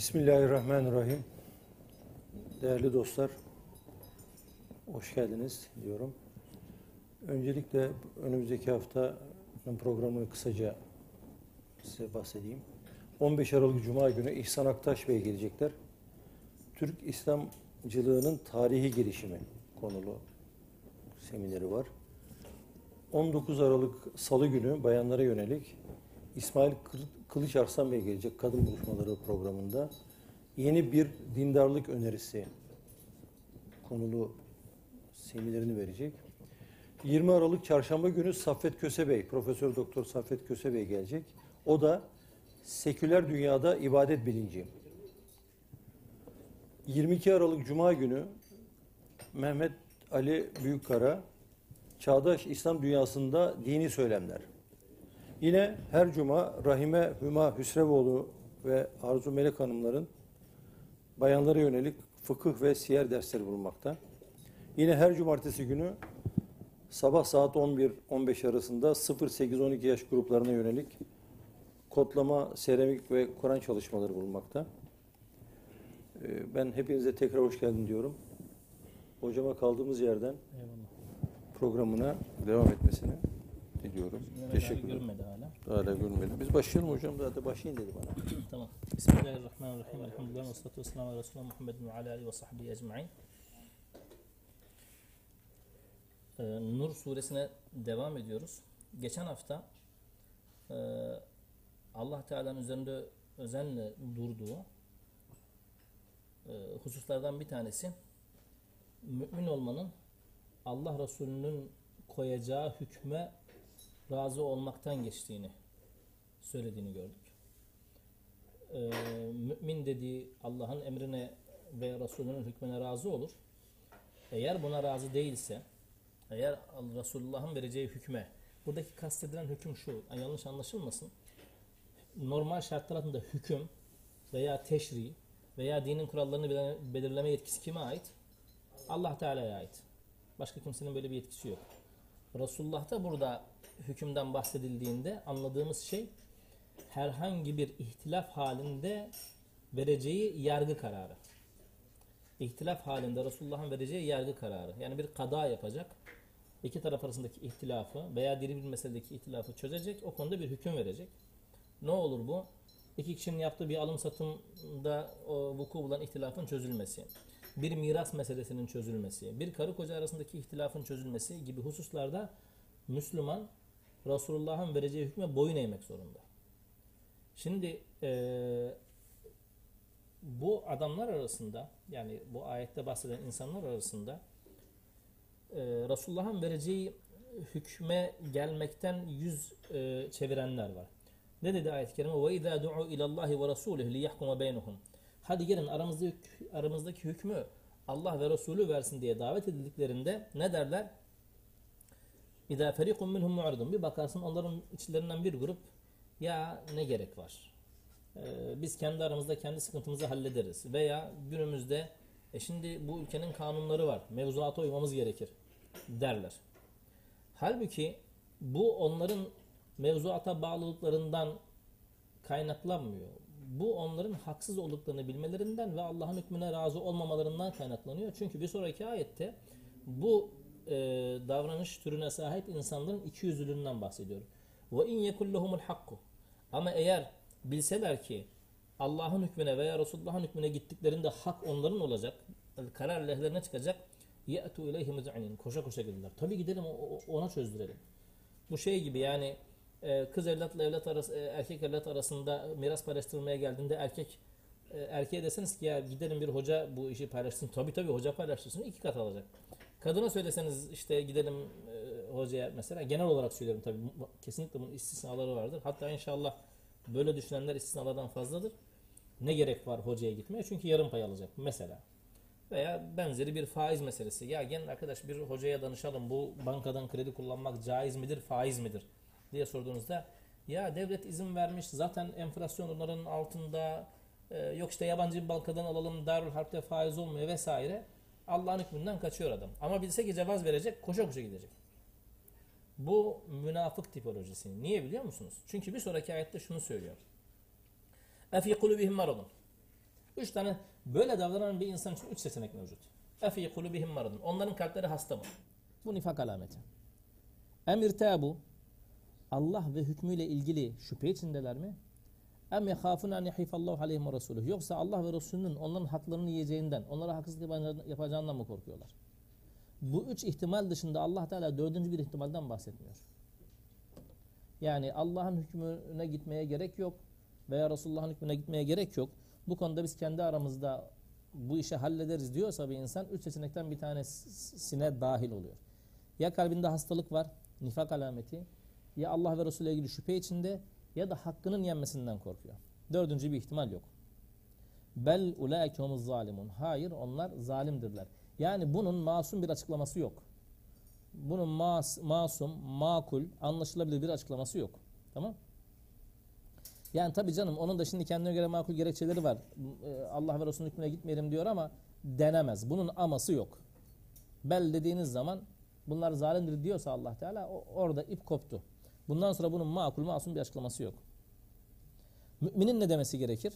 Bismillahirrahmanirrahim. Değerli dostlar, hoş geldiniz diyorum. Öncelikle önümüzdeki haftanın programını kısaca size bahsedeyim. 15 Aralık Cuma günü İhsan Aktaş Bey gelecekler. Türk İslamcılığının tarihi girişimi konulu semineri var. 19 Aralık Salı günü bayanlara yönelik İsmail Kılıç Arslan Bey gelecek kadın buluşmaları programında. Yeni bir dindarlık önerisi konulu seminerini verecek. 20 Aralık Çarşamba günü Saffet Köse Bey, Profesör Doktor Saffet Köse Bey gelecek. O da seküler dünyada ibadet bilinci. 22 Aralık Cuma günü Mehmet Ali Büyükkara, Çağdaş İslam Dünyasında Dini Söylemler. Yine her cuma Rahime Hüma Hüsrevoğlu ve Arzu Melek Hanımların bayanlara yönelik fıkıh ve siyer dersleri bulunmakta. Yine her cumartesi günü sabah saat 11-15 arasında 0-8-12 yaş gruplarına yönelik kodlama, seramik ve Kur'an çalışmaları bulunmakta. Ee, ben hepinize tekrar hoş geldin diyorum. Hocama kaldığımız yerden Eyvallah. programına devam etmesini diliyorum. Mehmet Teşekkür abi ederim. görmedi hala. Hala görmedim. Biz başlayalım hocam. Zaten başlayın dedi bana. tamam. Bismillahirrahmanirrahim. Elhamdülillah ve salatu ve selamu ala Resulullah Muhammedin ve ala alihi ve sahbihi ecma'in. Ee, Nur suresine devam ediyoruz. Geçen hafta e, Allah Teala'nın üzerinde özenle durduğu e, hususlardan bir tanesi mümin olmanın Allah Resulü'nün koyacağı hükme razı olmaktan geçtiğini söylediğini gördük. Ee, mümin dediği Allah'ın emrine ve Resulünün hükmüne razı olur. Eğer buna razı değilse, eğer Resulullah'ın vereceği hükme, buradaki kastedilen hüküm şu, yanlış anlaşılmasın. Normal şartlar altında hüküm veya teşri veya dinin kurallarını belirleme yetkisi kime ait? Allah Teala'ya ait. Başka kimsenin böyle bir yetkisi yok. Resulullah'ta burada hükümden bahsedildiğinde anladığımız şey herhangi bir ihtilaf halinde vereceği yargı kararı. İhtilaf halinde Resulullah'ın vereceği yargı kararı. Yani bir kada yapacak. iki taraf arasındaki ihtilafı veya diri bir meseledeki ihtilafı çözecek. O konuda bir hüküm verecek. Ne olur bu? İki kişinin yaptığı bir alım satımda o vuku bulan ihtilafın çözülmesi bir miras meselesinin çözülmesi, bir karı koca arasındaki ihtilafın çözülmesi gibi hususlarda Müslüman Resulullah'ın vereceği hükme boyun eğmek zorunda. Şimdi e, bu adamlar arasında yani bu ayette bahseden insanlar arasında e, Resulullah'ın vereceği hükme gelmekten yüz e, çevirenler var. Ne dedi ayet-i kerime? وَاِذَا دُعُوا اِلَى اللّٰهِ وَرَسُولِهِ لِيَحْكُمَ بَيْنُهُمْ Hadi gelin aramızdaki, aramızdaki hükmü Allah ve Resulü versin diye davet edildiklerinde ne derler? İza ferikun minhum mu'ridun. Bir bakarsın onların içlerinden bir grup ya ne gerek var? Ee, biz kendi aramızda kendi sıkıntımızı hallederiz. Veya günümüzde e şimdi bu ülkenin kanunları var. Mevzuata uymamız gerekir derler. Halbuki bu onların mevzuata bağlılıklarından kaynaklanmıyor bu onların haksız olduklarını bilmelerinden ve Allah'ın hükmüne razı olmamalarından kaynaklanıyor. Çünkü bir sonraki ayette bu e, davranış türüne sahip insanların iki yüzlülüğünden bahsediyor. Ve in yekullahumul hakku. Ama eğer bilseler ki Allah'ın hükmüne veya Resulullah'ın hükmüne gittiklerinde hak onların olacak, karar lehlerine çıkacak. Ye'tu ileyhi muz'inin. Koşa koşa gelirler. Tabi gidelim ona çözdürelim. Bu şey gibi yani kız evlatla evlat arası, e, erkek evlat arasında miras paylaştırmaya geldiğinde erkek e, erkeğe deseniz ki ya gidelim bir hoca bu işi paylaşsın. Tabii tabii hoca paylaştırsın iki kat alacak. Kadına söyleseniz işte gidelim e, hocaya mesela genel olarak söylüyorum tabii kesinlikle bunun istisnaları vardır. Hatta inşallah böyle düşünenler istisnalardan fazladır. Ne gerek var hocaya gitmeye? Çünkü yarım pay alacak mesela. Veya benzeri bir faiz meselesi. Ya gelin arkadaş bir hocaya danışalım. Bu bankadan kredi kullanmak caiz midir, faiz midir? Diye sorduğunuzda ya devlet izin vermiş zaten enflasyon onların altında e, yok işte yabancı bir bankadan alalım darül harpte faiz olmuyor vesaire Allah'ın hükmünden kaçıyor adam. Ama bilse ki cevaz verecek koşa koşa gidecek. Bu münafık tipolojisi. Niye biliyor musunuz? Çünkü bir sonraki ayette şunu söylüyor. Efi kulubihim maradun. Üç tane böyle davranan bir insan için üç seçenek mevcut. Efi kulubihim maradun. Onların kalpleri hasta mı? Bu nifak alameti. Emir tabu. Allah ve hükmüyle ilgili şüphe içindeler mi? Em yehafun en yahifallahu aleyhim ve resuluh. Yoksa Allah ve Resulünün onların haklarını yiyeceğinden, onlara haksızlık yapacağından mı korkuyorlar? Bu üç ihtimal dışında Allah Teala dördüncü bir ihtimalden bahsetmiyor. Yani Allah'ın hükmüne gitmeye gerek yok veya Resulullah'ın hükmüne gitmeye gerek yok. Bu konuda biz kendi aramızda bu işi hallederiz diyorsa bir insan üç seçenekten bir tanesine dahil oluyor. Ya kalbinde hastalık var, nifak alameti, ya Allah ve Resulü ile ilgili şüphe içinde ya da hakkının yenmesinden korkuyor. Dördüncü bir ihtimal yok. Bel ulaike zalimun. Hayır onlar zalimdirler. Yani bunun masum bir açıklaması yok. Bunun mas, masum, makul, anlaşılabilir bir açıklaması yok. Tamam? Yani tabii canım onun da şimdi kendine göre makul gerekçeleri var. Ee, Allah ve Resulünün hükmüne gitmeyelim diyor ama denemez. Bunun aması yok. Bel dediğiniz zaman bunlar zalimdir diyorsa Allah Teala orada ip koptu. Bundan sonra bunun makul masum bir açıklaması yok. Müminin ne demesi gerekir?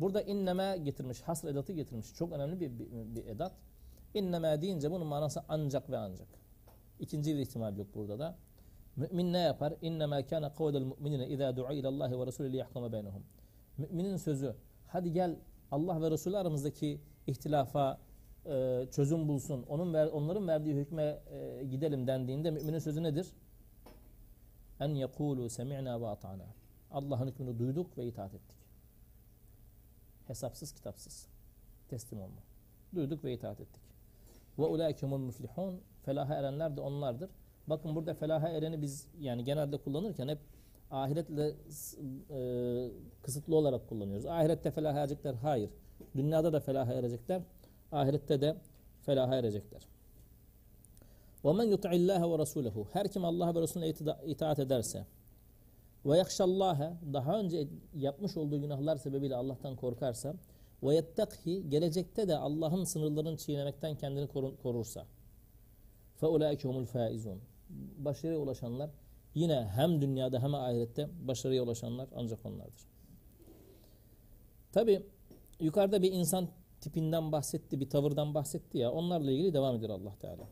Burada inneme getirmiş, hasr edatı getirmiş. Çok önemli bir, bir, bir edat. İnneme deyince bunun manası ancak ve ancak. İkinci bir ihtimal yok burada da. Mümin ne yapar? İnnemâ kâne kavlel mu'minine izâ du'a ilallâhi ve Resulü liyahkama beynehum. Müminin sözü, hadi gel Allah ve Resulü aramızdaki ihtilafa e, çözüm bulsun, onun ver, onların verdiği hükme e, gidelim dendiğinde müminin sözü nedir? En yekulu semi'na ve ata'na. Allah'ın hükmünü duyduk ve itaat ettik. Hesapsız kitapsız. Teslim olma. Duyduk ve itaat ettik. Ve ulaikemul muflihun. Felaha erenler de onlardır. Bakın burada felaha ereni biz yani genelde kullanırken hep ahiretle e, kısıtlı olarak kullanıyoruz. Ahirette felaha erecekler. Hayır. Dünyada da felaha erecekler. Ahirette de felaha erecekler. وَمَنْ يُطْعِ اللّٰهَ وَرَسُولَهُ Her kim Allah ve Resulüne itaat ederse ve yakşallâhe daha önce yapmış olduğu günahlar sebebiyle Allah'tan korkarsa ve yettekhi gelecekte de Allah'ın sınırlarını çiğnemekten kendini korursa fe ulaike humul faizun başarıya ulaşanlar yine hem dünyada hem ahirette başarıya ulaşanlar ancak onlardır. Tabi yukarıda bir insan tipinden bahsetti, bir tavırdan bahsetti ya onlarla ilgili devam ediyor Allah Teala.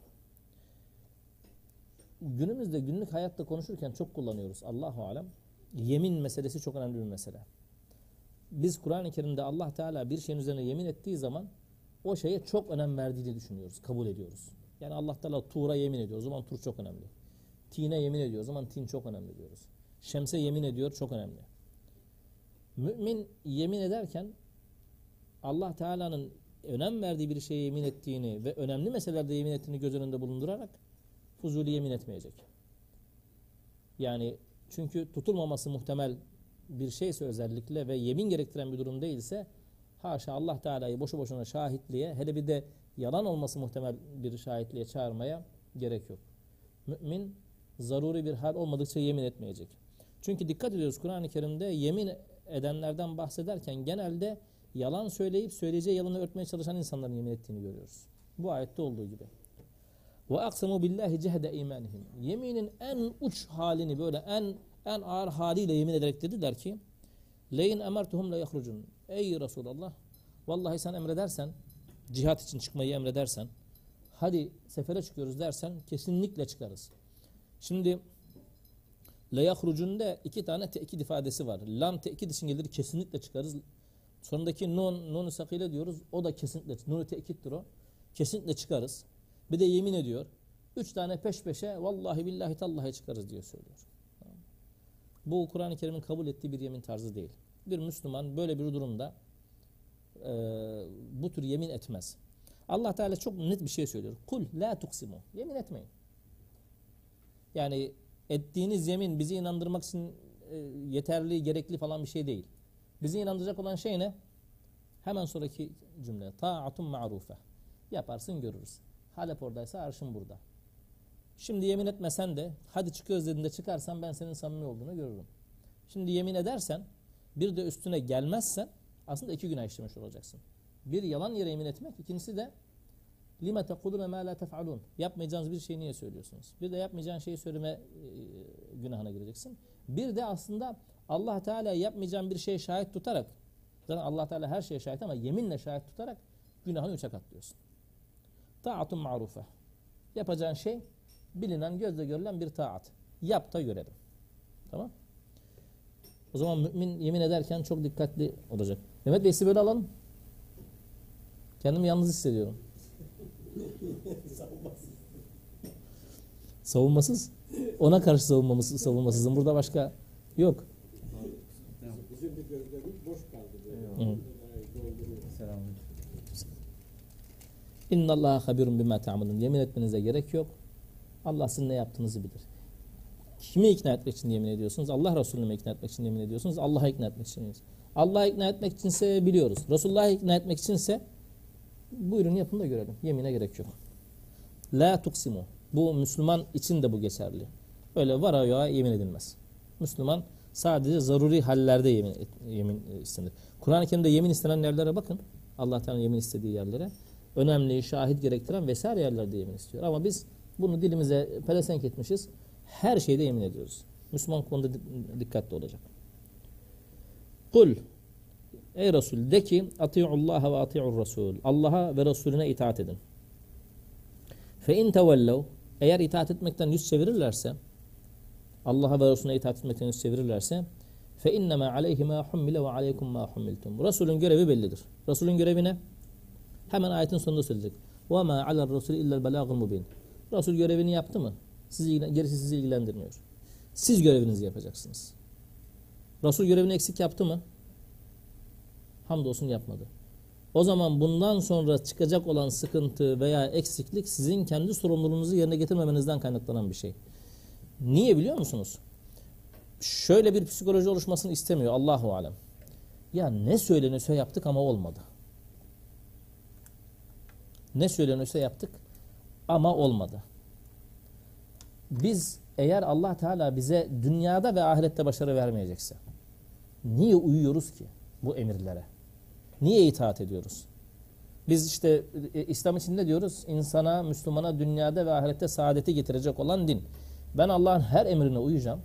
Günümüzde günlük hayatta konuşurken çok kullanıyoruz Allahu alem. Yemin meselesi çok önemli bir mesele. Biz Kur'an-ı Kerim'de Allah Teala bir şeyin üzerine yemin ettiği zaman o şeye çok önem verdiğini düşünüyoruz, kabul ediyoruz. Yani Allah Teala Tur'a yemin ediyor. O zaman Tur çok önemli. Tin'e yemin ediyor. O zaman Tin çok önemli diyoruz. Şems'e yemin ediyor. Çok önemli. Mümin yemin ederken Allah Teala'nın önem verdiği bir şeye yemin ettiğini ve önemli meselelerde yemin ettiğini göz önünde bulundurarak fuzuli yemin etmeyecek. Yani çünkü tutulmaması muhtemel bir şeyse özellikle ve yemin gerektiren bir durum değilse haşa Allah Teala'yı boşu boşuna şahitliğe hele bir de yalan olması muhtemel bir şahitliğe çağırmaya gerek yok. Mümin zaruri bir hal olmadıkça yemin etmeyecek. Çünkü dikkat ediyoruz Kur'an-ı Kerim'de yemin edenlerden bahsederken genelde yalan söyleyip söyleyeceği yalanı örtmeye çalışan insanların yemin ettiğini görüyoruz. Bu ayette olduğu gibi. Ve aksamu billahi cehde imanihim. Yeminin en uç halini böyle en en ağır haliyle yemin ederek dediler ki leyin emertuhum la yahrucun. Ey Resulallah vallahi sen emredersen cihat için çıkmayı emredersen hadi sefere çıkıyoruz dersen kesinlikle çıkarız. Şimdi la yahrucun'da iki tane tekit ifadesi var. Lam tekit için gelir kesinlikle çıkarız. Sonundaki nun, nun sakile diyoruz. O da kesinlikle, nun tekittir o. Kesinlikle çıkarız. Bir de yemin ediyor. Üç tane peş peşe vallahi billahi tallahi çıkarız diye söylüyor. Bu Kur'an-ı Kerim'in kabul ettiği bir yemin tarzı değil. Bir Müslüman böyle bir durumda e, bu tür yemin etmez. Allah Teala çok net bir şey söylüyor. Kul la tuksimu. Yemin etmeyin. Yani ettiğiniz yemin bizi inandırmak için e, yeterli, gerekli falan bir şey değil. Bizi inandıracak olan şey ne? Hemen sonraki cümle. Ta'atun ma'rufe. Yaparsın görürüz. Halep oradaysa arşın burada. Şimdi yemin etmesen de hadi çıkıyoruz dediğinde çıkarsan ben senin samimi olduğunu görürüm. Şimdi yemin edersen bir de üstüne gelmezsen aslında iki günah işlemiş olacaksın. Bir yalan yere yemin etmek, ikincisi de lime tekulune ma la tef'alun. Yapmayacağınız bir şeyi niye söylüyorsunuz? Bir de yapmayacağın şeyi söyleme e, günahına gireceksin. Bir de aslında Allah Teala yapmayacağın bir şeye şahit tutarak Zaten Allah Teala her şeye şahit ama yeminle şahit tutarak günahını üçe katlıyorsun. Taatun marufe. Yapacağın şey bilinen, gözle görülen bir taat. Yap da görelim. Tamam? O zaman mümin yemin ederken çok dikkatli olacak. Mehmet Bey sizi böyle alalım. Kendimi yalnız hissediyorum. Savunmasız. Ona karşı savunmamız, savunmasızım. Burada başka yok. Bizim bir gözlerimiz boş kaldı. Böyle. Hı. Dolduruyor. Selamünaleyküm. İnna Allaha habirun bima ta'malun. Yemin etmenize gerek yok. Allah sizin ne yaptığınızı bilir. Kimi ikna etmek için yemin ediyorsunuz? Allah Resulü'nü ikna etmek için yemin ediyorsunuz? Allah'a ikna etmek için yemin. Allah'a ikna etmek içinse biliyoruz. Resulullah'a ikna etmek içinse buyurun yapın da görelim. Yemine gerek yok. La tuksimu. Bu Müslüman için de bu geçerli. Öyle var ayağa yemin edilmez. Müslüman sadece zaruri hallerde yemin, yemin istenir. Kur'an-ı Kerim'de yemin istenen yerlere bakın. Allah Teala yemin istediği yerlere. Önemli, şahit gerektiren vesaire yerlerde yemin istiyor. Ama biz bunu dilimize pelesenk etmişiz. Her şeyde yemin ediyoruz. Müslüman konuda di- dikkatli olacak. Kul Ey Resul de ki ati'ullaha ve ati'ur Resul. Allah'a ve Resulüne itaat edin. Fe in tevellev eğer itaat etmekten yüz çevirirlerse Allah'a ve Resulüne itaat etmekten yüz çevirirlerse fe innema aleyhi ma ve aleykum ma hummiltum. Resulün görevi bellidir. Resulün görevi ne? Hemen ayetin sonunda söyleyecek. Ve ma alel rasul illel belagul mubin. Resul görevini yaptı mı? Sizi, gerisi sizi ilgilendirmiyor. Siz görevinizi yapacaksınız. Resul görevini eksik yaptı mı? Hamdolsun yapmadı. O zaman bundan sonra çıkacak olan sıkıntı veya eksiklik sizin kendi sorumluluğunuzu yerine getirmemenizden kaynaklanan bir şey. Niye biliyor musunuz? Şöyle bir psikoloji oluşmasını istemiyor Allahu alem. Ya ne söyleniyorsa yaptık ama olmadı. Ne söyleniyorsa yaptık ama olmadı. Biz eğer Allah Teala bize dünyada ve ahirette başarı vermeyecekse niye uyuyoruz ki bu emirlere? Niye itaat ediyoruz? Biz işte e, İslam için ne diyoruz? İnsana, Müslümana dünyada ve ahirette saadeti getirecek olan din. Ben Allah'ın her emrine uyacağım.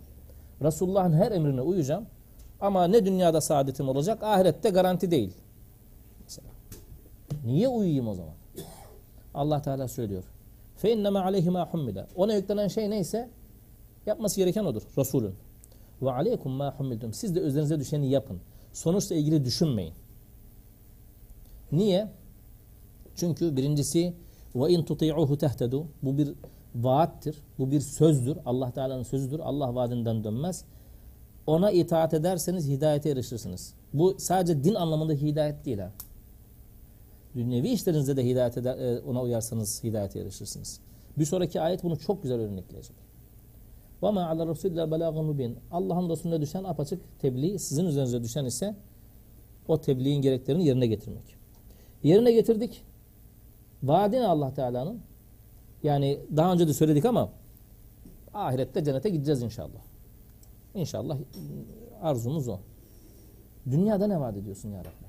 Resulullah'ın her emrine uyacağım. Ama ne dünyada saadetim olacak, ahirette garanti değil. Mesela. Niye uyuyayım o zaman? Allah Teala söylüyor. Aleyhi ma hummile. Ona yüklenen şey neyse yapması gereken odur. Resulün. Aleykum ma hummiltum. Siz de üzerinize düşeni yapın. Sonuçla ilgili düşünmeyin. Niye? Çünkü birincisi in tuti'uhu tehtedu. Bu bir vaattir. Bu bir sözdür. Allah Teala'nın sözüdür. Allah vaadinden dönmez. Ona itaat ederseniz hidayete erişirsiniz. Bu sadece din anlamında hidayet değil ha Dünyevi işlerinizde de hidayet eder, e, ona uyarsanız hidayete erişirsiniz. Bir sonraki ayet bunu çok güzel örnekleyecek. وَمَا عَلَى رَسُولِ الْبَلَاغُ مُبِينَ Allah'ın Resulüne düşen apaçık tebliğ, sizin üzerinize düşen ise o tebliğin gereklerini yerine getirmek. Yerine getirdik. Vaadi ne Allah Teala'nın? Yani daha önce de söyledik ama ahirette cennete gideceğiz inşallah. İnşallah arzumuz o. Dünyada ne vaat ediyorsun ya Rabbi?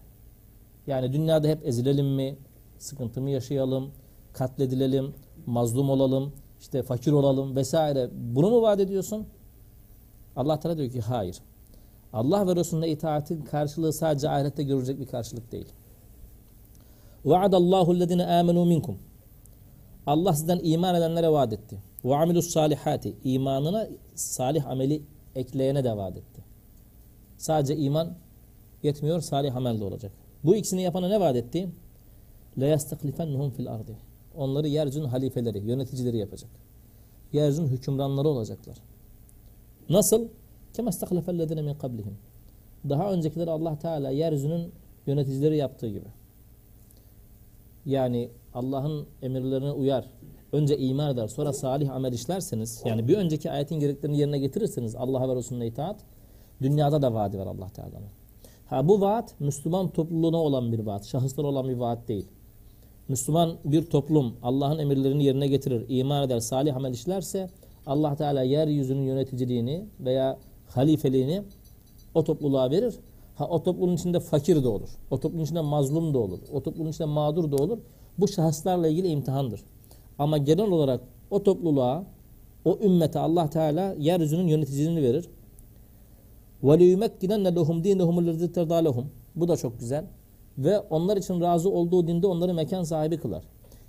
Yani dünyada hep ezilelim mi? Sıkıntı mı yaşayalım? Katledilelim? Mazlum olalım? işte fakir olalım vesaire. Bunu mu vaat ediyorsun? Allah Teala diyor ki hayır. Allah ve Resulüne itaatin karşılığı sadece ahirette görecek bir karşılık değil. وَعَدَ اللّٰهُ الَّذِينَ آمَنُوا minkum. Allah sizden iman edenlere vaat etti. وَعَمِلُوا الصَّالِحَاتِ imanına salih ameli ekleyene de vaat etti. Sadece iman yetmiyor, salih amel de olacak. Bu ikisini yapana ne vaat etti? لَيَسْتَقْلِفَنَّهُمْ fil ardi. Onları yeryüzünün halifeleri, yöneticileri yapacak. Yeryüzünün hükümranları olacaklar. Nasıl? كَمَا اسْتَقْلَفَ الَّذِينَ min قَبْلِهِمْ Daha öncekileri Allah Teala yeryüzünün yöneticileri yaptığı gibi. Yani Allah'ın emirlerine uyar, önce iman eder, sonra salih amel işlerseniz, yani bir önceki ayetin gereklerini yerine getirirseniz Allah'a ve Resulüne itaat, dünyada da vaadi var Allah Teala'nın. Ha bu vaat Müslüman topluluğuna olan bir vaat, şahıslara olan bir vaat değil. Müslüman bir toplum Allah'ın emirlerini yerine getirir, iman eder, salih amel işlerse Allah Teala yeryüzünün yöneticiliğini veya halifeliğini o topluluğa verir. Ha o toplumun içinde fakir de olur. O toplumun içinde mazlum da olur. O toplumun içinde mağdur da olur. Bu şahıslarla ilgili imtihandır. Ama genel olarak o topluluğa, o ümmete Allah Teala yeryüzünün yöneticiliğini verir. وَلِيُمَكِّنَنَّ لَهُمْ دِينَهُمُ الَّذِي تَرْضَى لَهُمْ Bu da çok güzel. Ve onlar için razı olduğu dinde onları mekan sahibi kılar.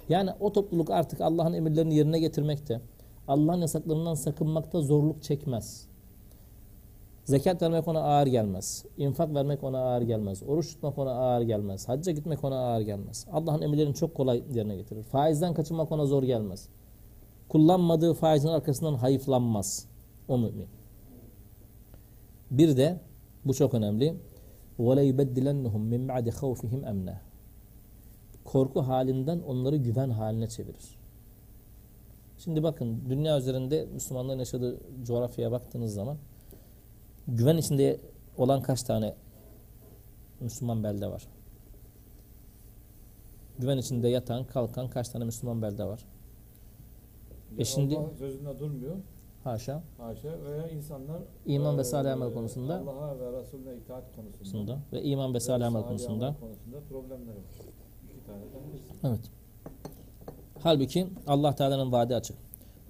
Yani o topluluk artık Allah'ın emirlerini yerine getirmekte, Allah'ın yasaklarından sakınmakta zorluk çekmez. Zekat vermek ona ağır gelmez. İnfak vermek ona ağır gelmez. Oruç tutmak ona ağır gelmez. Hacca gitmek ona ağır gelmez. Allah'ın emirlerini çok kolay yerine getirir. Faizden kaçınmak ona zor gelmez. Kullanmadığı faizin arkasından hayıflanmaz. O mümin. Bir de bu çok önemli. وَلَيُبَدِّلَنَّهُمْ مِنْ بَعْدِ خَوْفِهِمْ اَمْنًا Korku halinden onları güven haline çevirir. Şimdi bakın dünya üzerinde Müslümanların yaşadığı coğrafyaya baktığınız zaman güven içinde olan kaç tane Müslüman belde var? Güven içinde yatan, kalkan kaç tane Müslüman belde var? E şimdi- Allah sözünde durmuyor. Haşa. Haşa veya insanlar İman ve eee, salih amel konusunda Allah'a ve Resulüne itaat konusunda ve iman ve salih amel konusunda. konusunda problemleri var. İki birisi. Evet. Halbuki Allah Teala'nın vaadi açık.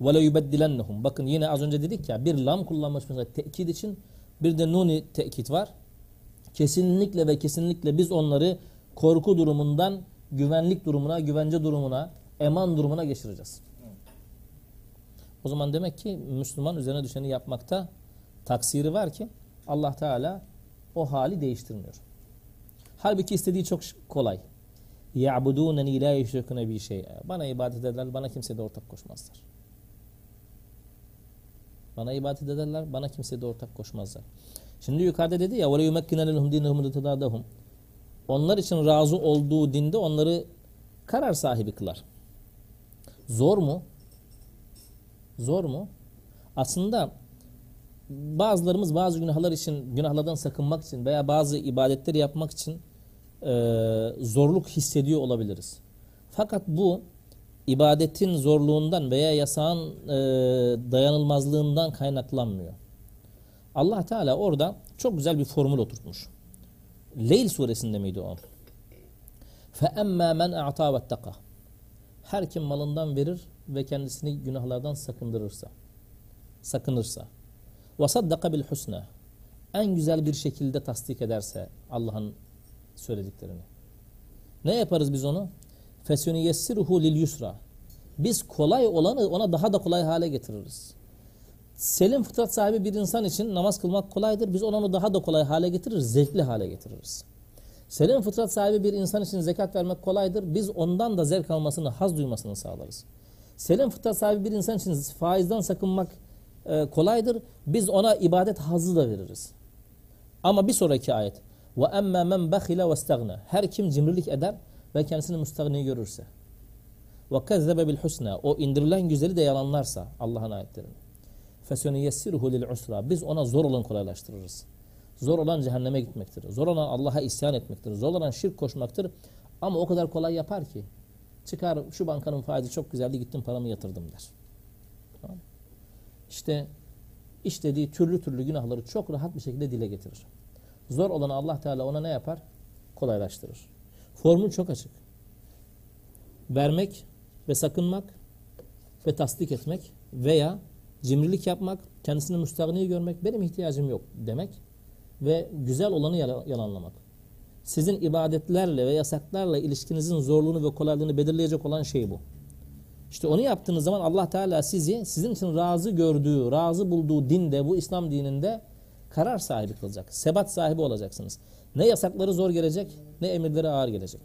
Ve le yubeddilennehum. Bakın yine az önce dedik ya bir lam kullanmış mesela tekit için bir de nuni tekit var. Kesinlikle ve kesinlikle biz onları korku durumundan güvenlik durumuna, güvence durumuna, eman durumuna geçireceğiz. O zaman demek ki Müslüman üzerine düşeni yapmakta taksiri var ki Allah Teala o hali değiştirmiyor. Halbuki istediği çok kolay. يَعْبُدُونَنِي لَا يُشْرِكُنَ بِي شَيْئًا Bana ibadet ederler, bana kimseye de ortak koşmazlar. Bana ibadet ederler, bana kimseye de ortak koşmazlar. Şimdi yukarıda dedi ya وَلَا يُمَكِّنَ لَهُمْ دِينَهُمْ لِتَدَادَهُمْ Onlar için razı olduğu dinde onları karar sahibi kılar. Zor mu? Zor mu? Aslında bazılarımız bazı günahlar için, günahlardan sakınmak için veya bazı ibadetleri yapmak için e, zorluk hissediyor olabiliriz. Fakat bu ibadetin zorluğundan veya yasağın e, dayanılmazlığından kaynaklanmıyor. Allah Teala orada çok güzel bir formül oturtmuş. Leyl suresinde miydi o? فَاَمَّا مَنْ اَعْطَى وَاتَّقَى Her kim malından verir ve kendisini günahlardan sakındırırsa, sakınırsa, وَصَدَّقَ بِالْحُسْنَى En güzel bir şekilde tasdik ederse Allah'ın söylediklerini. Ne yaparız biz onu? فَسُنِيَسِّرُهُ لِلْيُسْرَى Biz kolay olanı ona daha da kolay hale getiririz. Selim fıtrat sahibi bir insan için namaz kılmak kolaydır. Biz onu daha da kolay hale getiririz, zevkli hale getiririz. Selim fıtrat sahibi bir insan için zekat vermek kolaydır. Biz ondan da zevk almasını, haz duymasını sağlarız. Selim fıtrat sahibi bir insan için faizden sakınmak e, kolaydır. Biz ona ibadet hazzı da veririz. Ama bir sonraki ayet ve emme men bakhila ve Her kim cimrilik eder ve kendisini müstagni görürse. Ve kezzebe bil husna. O indirilen güzeli de yalanlarsa Allah'ın ayetlerini. Fesuniyessiruhu lil usra. Biz ona zor olan kolaylaştırırız. Zor olan cehenneme gitmektir. Zor olan Allah'a isyan etmektir. Zor olan şirk koşmaktır. Ama o kadar kolay yapar ki. Çıkar şu bankanın faizi çok güzeldi gittim paramı yatırdım der. Tamam. İşte işlediği türlü türlü günahları çok rahat bir şekilde dile getirir. Zor olanı Allah Teala ona ne yapar? Kolaylaştırır. Formül çok açık. Vermek ve sakınmak ve tasdik etmek veya cimrilik yapmak, kendisini müstahni görmek, benim ihtiyacım yok demek ve güzel olanı yalanlamak Sizin ibadetlerle ve yasaklarla ilişkinizin zorluğunu ve kolaylığını belirleyecek olan şey bu. İşte onu yaptığınız zaman Allah Teala sizi sizin için razı gördüğü, razı bulduğu dinde, bu İslam dininde karar sahibi kılacak. Sebat sahibi olacaksınız. Ne yasakları zor gelecek, ne emirleri ağır gelecek.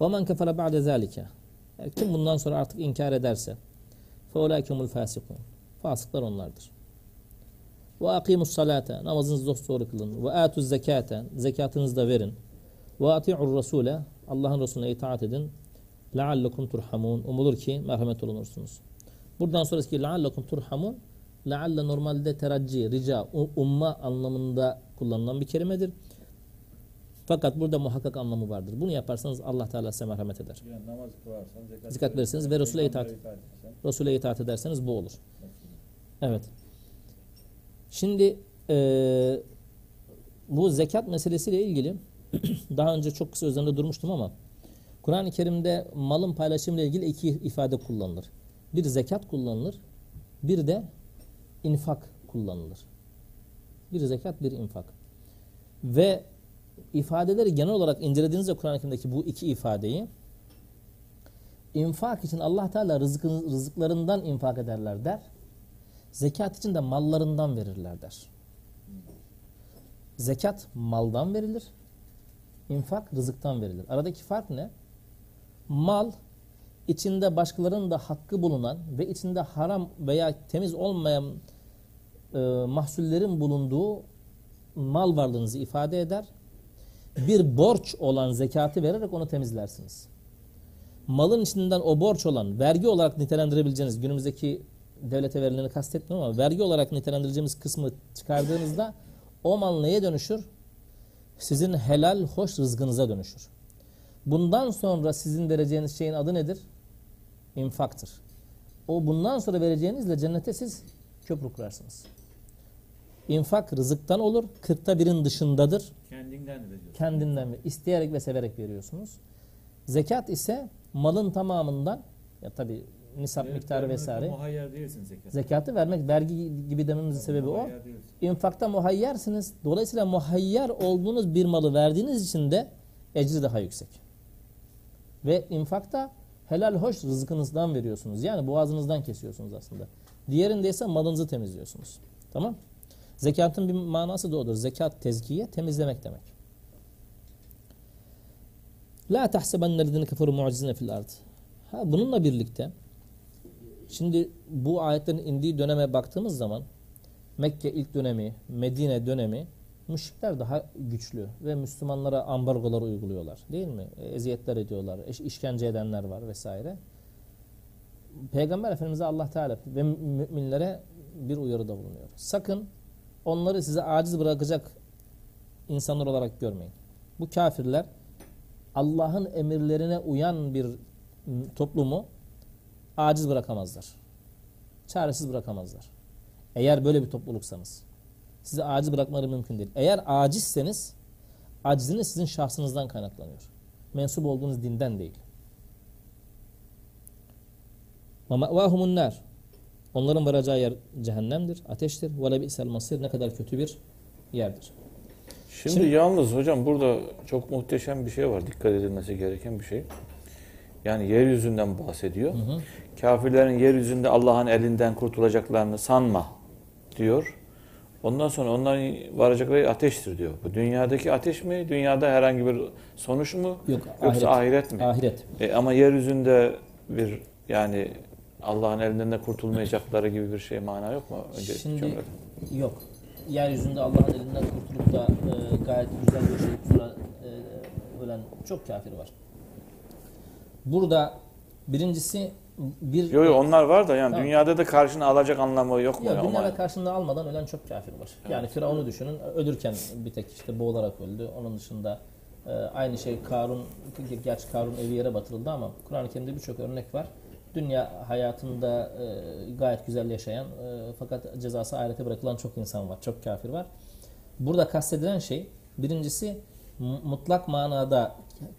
وَمَنْ كَفَرَ بَعْدَ ذَٰلِكَ yani Kim bundan sonra artık inkar ederse فَاُولَٰيكُمُ الْفَاسِقُونَ Fasıklar onlardır. Ve akimus salate. Namazınızı doğru kılın. Ve atuz zekate. Zekatınızı da verin. Ve ati'ur rasule. Allah'ın Resulüne itaat edin. Leallekum turhamun. Umulur ki merhamet olunursunuz. Buradan sonraki leallekum turhamun lealle normalde teracci, rica, umma anlamında kullanılan bir kelimedir. Fakat burada muhakkak anlamı vardır. Bunu yaparsanız Allah Teala size merhamet eder. Yani namaz kılarsan, zekat, zekat verirseniz ve Resul'e itaat, Resul'e itaat ederseniz bu olur. Evet. Şimdi e, bu zekat meselesiyle ilgili daha önce çok kısa üzerinde durmuştum ama Kur'an-ı Kerim'de malın paylaşımıyla ilgili iki ifade kullanılır. Bir zekat kullanılır, bir de infak kullanılır. Bir zekat, bir infak. Ve ifadeleri genel olarak incelediğinizde Kur'an-ı Kerim'deki bu iki ifadeyi infak için Allah Teala rızkın, rızıklarından infak ederler der. Zekat için de mallarından verirler der. Zekat maldan verilir. İnfak rızıktan verilir. Aradaki fark ne? Mal içinde başkalarının da hakkı bulunan ve içinde haram veya temiz olmayan e, mahsullerin bulunduğu mal varlığınızı ifade eder. Bir borç olan zekatı vererek onu temizlersiniz. Malın içinden o borç olan vergi olarak nitelendirebileceğiniz günümüzdeki devlete verileni kastetmiyorum ama vergi olarak nitelendireceğimiz kısmı çıkardığınızda o mal neye dönüşür? Sizin helal, hoş rızkınıza dönüşür. Bundan sonra sizin vereceğiniz şeyin adı nedir? İnfaktır. O bundan sonra vereceğinizle cennete siz köprü kurarsınız. İnfak rızıktan olur. Kırkta birin dışındadır. Kendinden veriyorsun. Kendinden ver- isteyerek ve severek veriyorsunuz. Zekat ise malın tamamından ya tabi nisap Evet, miktarı vesaire. Muhayyer değilsin zekat. Zekatı vermek vergi gibi dememizin sebebi o. Muhayyer değilsin. İnfakta muhayyersiniz. Dolayısıyla muhayyer olduğunuz bir malı verdiğiniz için de ecri daha yüksek. Ve infakta helal hoş rızkınızdan veriyorsunuz. Yani boğazınızdan kesiyorsunuz aslında. Diğerinde ise malınızı temizliyorsunuz. Tamam? Zekatın bir manası da odur. Zekat tezkiye temizlemek demek. La tahsebennellezine keferu mu'cizine fil ard. Ha bununla birlikte şimdi bu ayetlerin indiği döneme baktığımız zaman Mekke ilk dönemi, Medine dönemi müşrikler daha güçlü ve Müslümanlara ambargolar uyguluyorlar. Değil mi? E, Eziyetler ediyorlar, iş- işkence edenler var vesaire. Peygamber Efendimiz'e Allah Teala ve mü- müminlere bir uyarıda bulunuyor. Sakın onları size aciz bırakacak insanlar olarak görmeyin. Bu kafirler Allah'ın emirlerine uyan bir toplumu aciz bırakamazlar. Çaresiz bırakamazlar. Eğer böyle bir topluluksanız. Sizi aciz bırakmaları mümkün değil. Eğer acizseniz aciziniz sizin şahsınızdan kaynaklanıyor. Mensup olduğunuz dinden değil. وَمَأْوَاهُمُ النَّارِ Onların varacağı yer cehennemdir, ateştir. وَلَبِئْسَ الْمَصِيرِ Ne kadar kötü bir yerdir. Şimdi, Şimdi- yalnız hocam burada çok muhteşem bir şey var. Dikkat edilmesi gereken bir şey. Yani yeryüzünden bahsediyor. Kafirlerin yeryüzünde Allah'ın elinden kurtulacaklarını sanma diyor. Ondan sonra onların varacakları ateştir diyor. Bu dünyadaki ateş mi? Dünyada herhangi bir sonuç mu? Yok, Yoksa ahiret, mi? Ahiret. E, ama yeryüzünde bir yani Allah'ın elinden de kurtulmayacakları gibi bir şey mana yok mu? Önce Şimdi cümlede. yok. Yeryüzünde Allah'ın elinden kurtulup da e, gayet güzel yaşayıp sonra e, ölen çok kafir var. Burada birincisi bir Yok yok onlar var da yani Tamam. dünyada da karşına alacak anlamı yok mu? Ama- dünyada karşında almadan ölen çok kafir var. Yani Firavun'u düşünün. Ölürken bir tek işte boğularak öldü. Onun dışında e, aynı şey Karun, gerçi Karun evi yere batırıldı ama Kur'an-ı Kerim'de birçok örnek var. Dünya hayatında e, gayet güzel yaşayan e, fakat cezası ahirete bırakılan çok insan var. Çok kafir var. Burada kastedilen şey birincisi mu- mutlak manada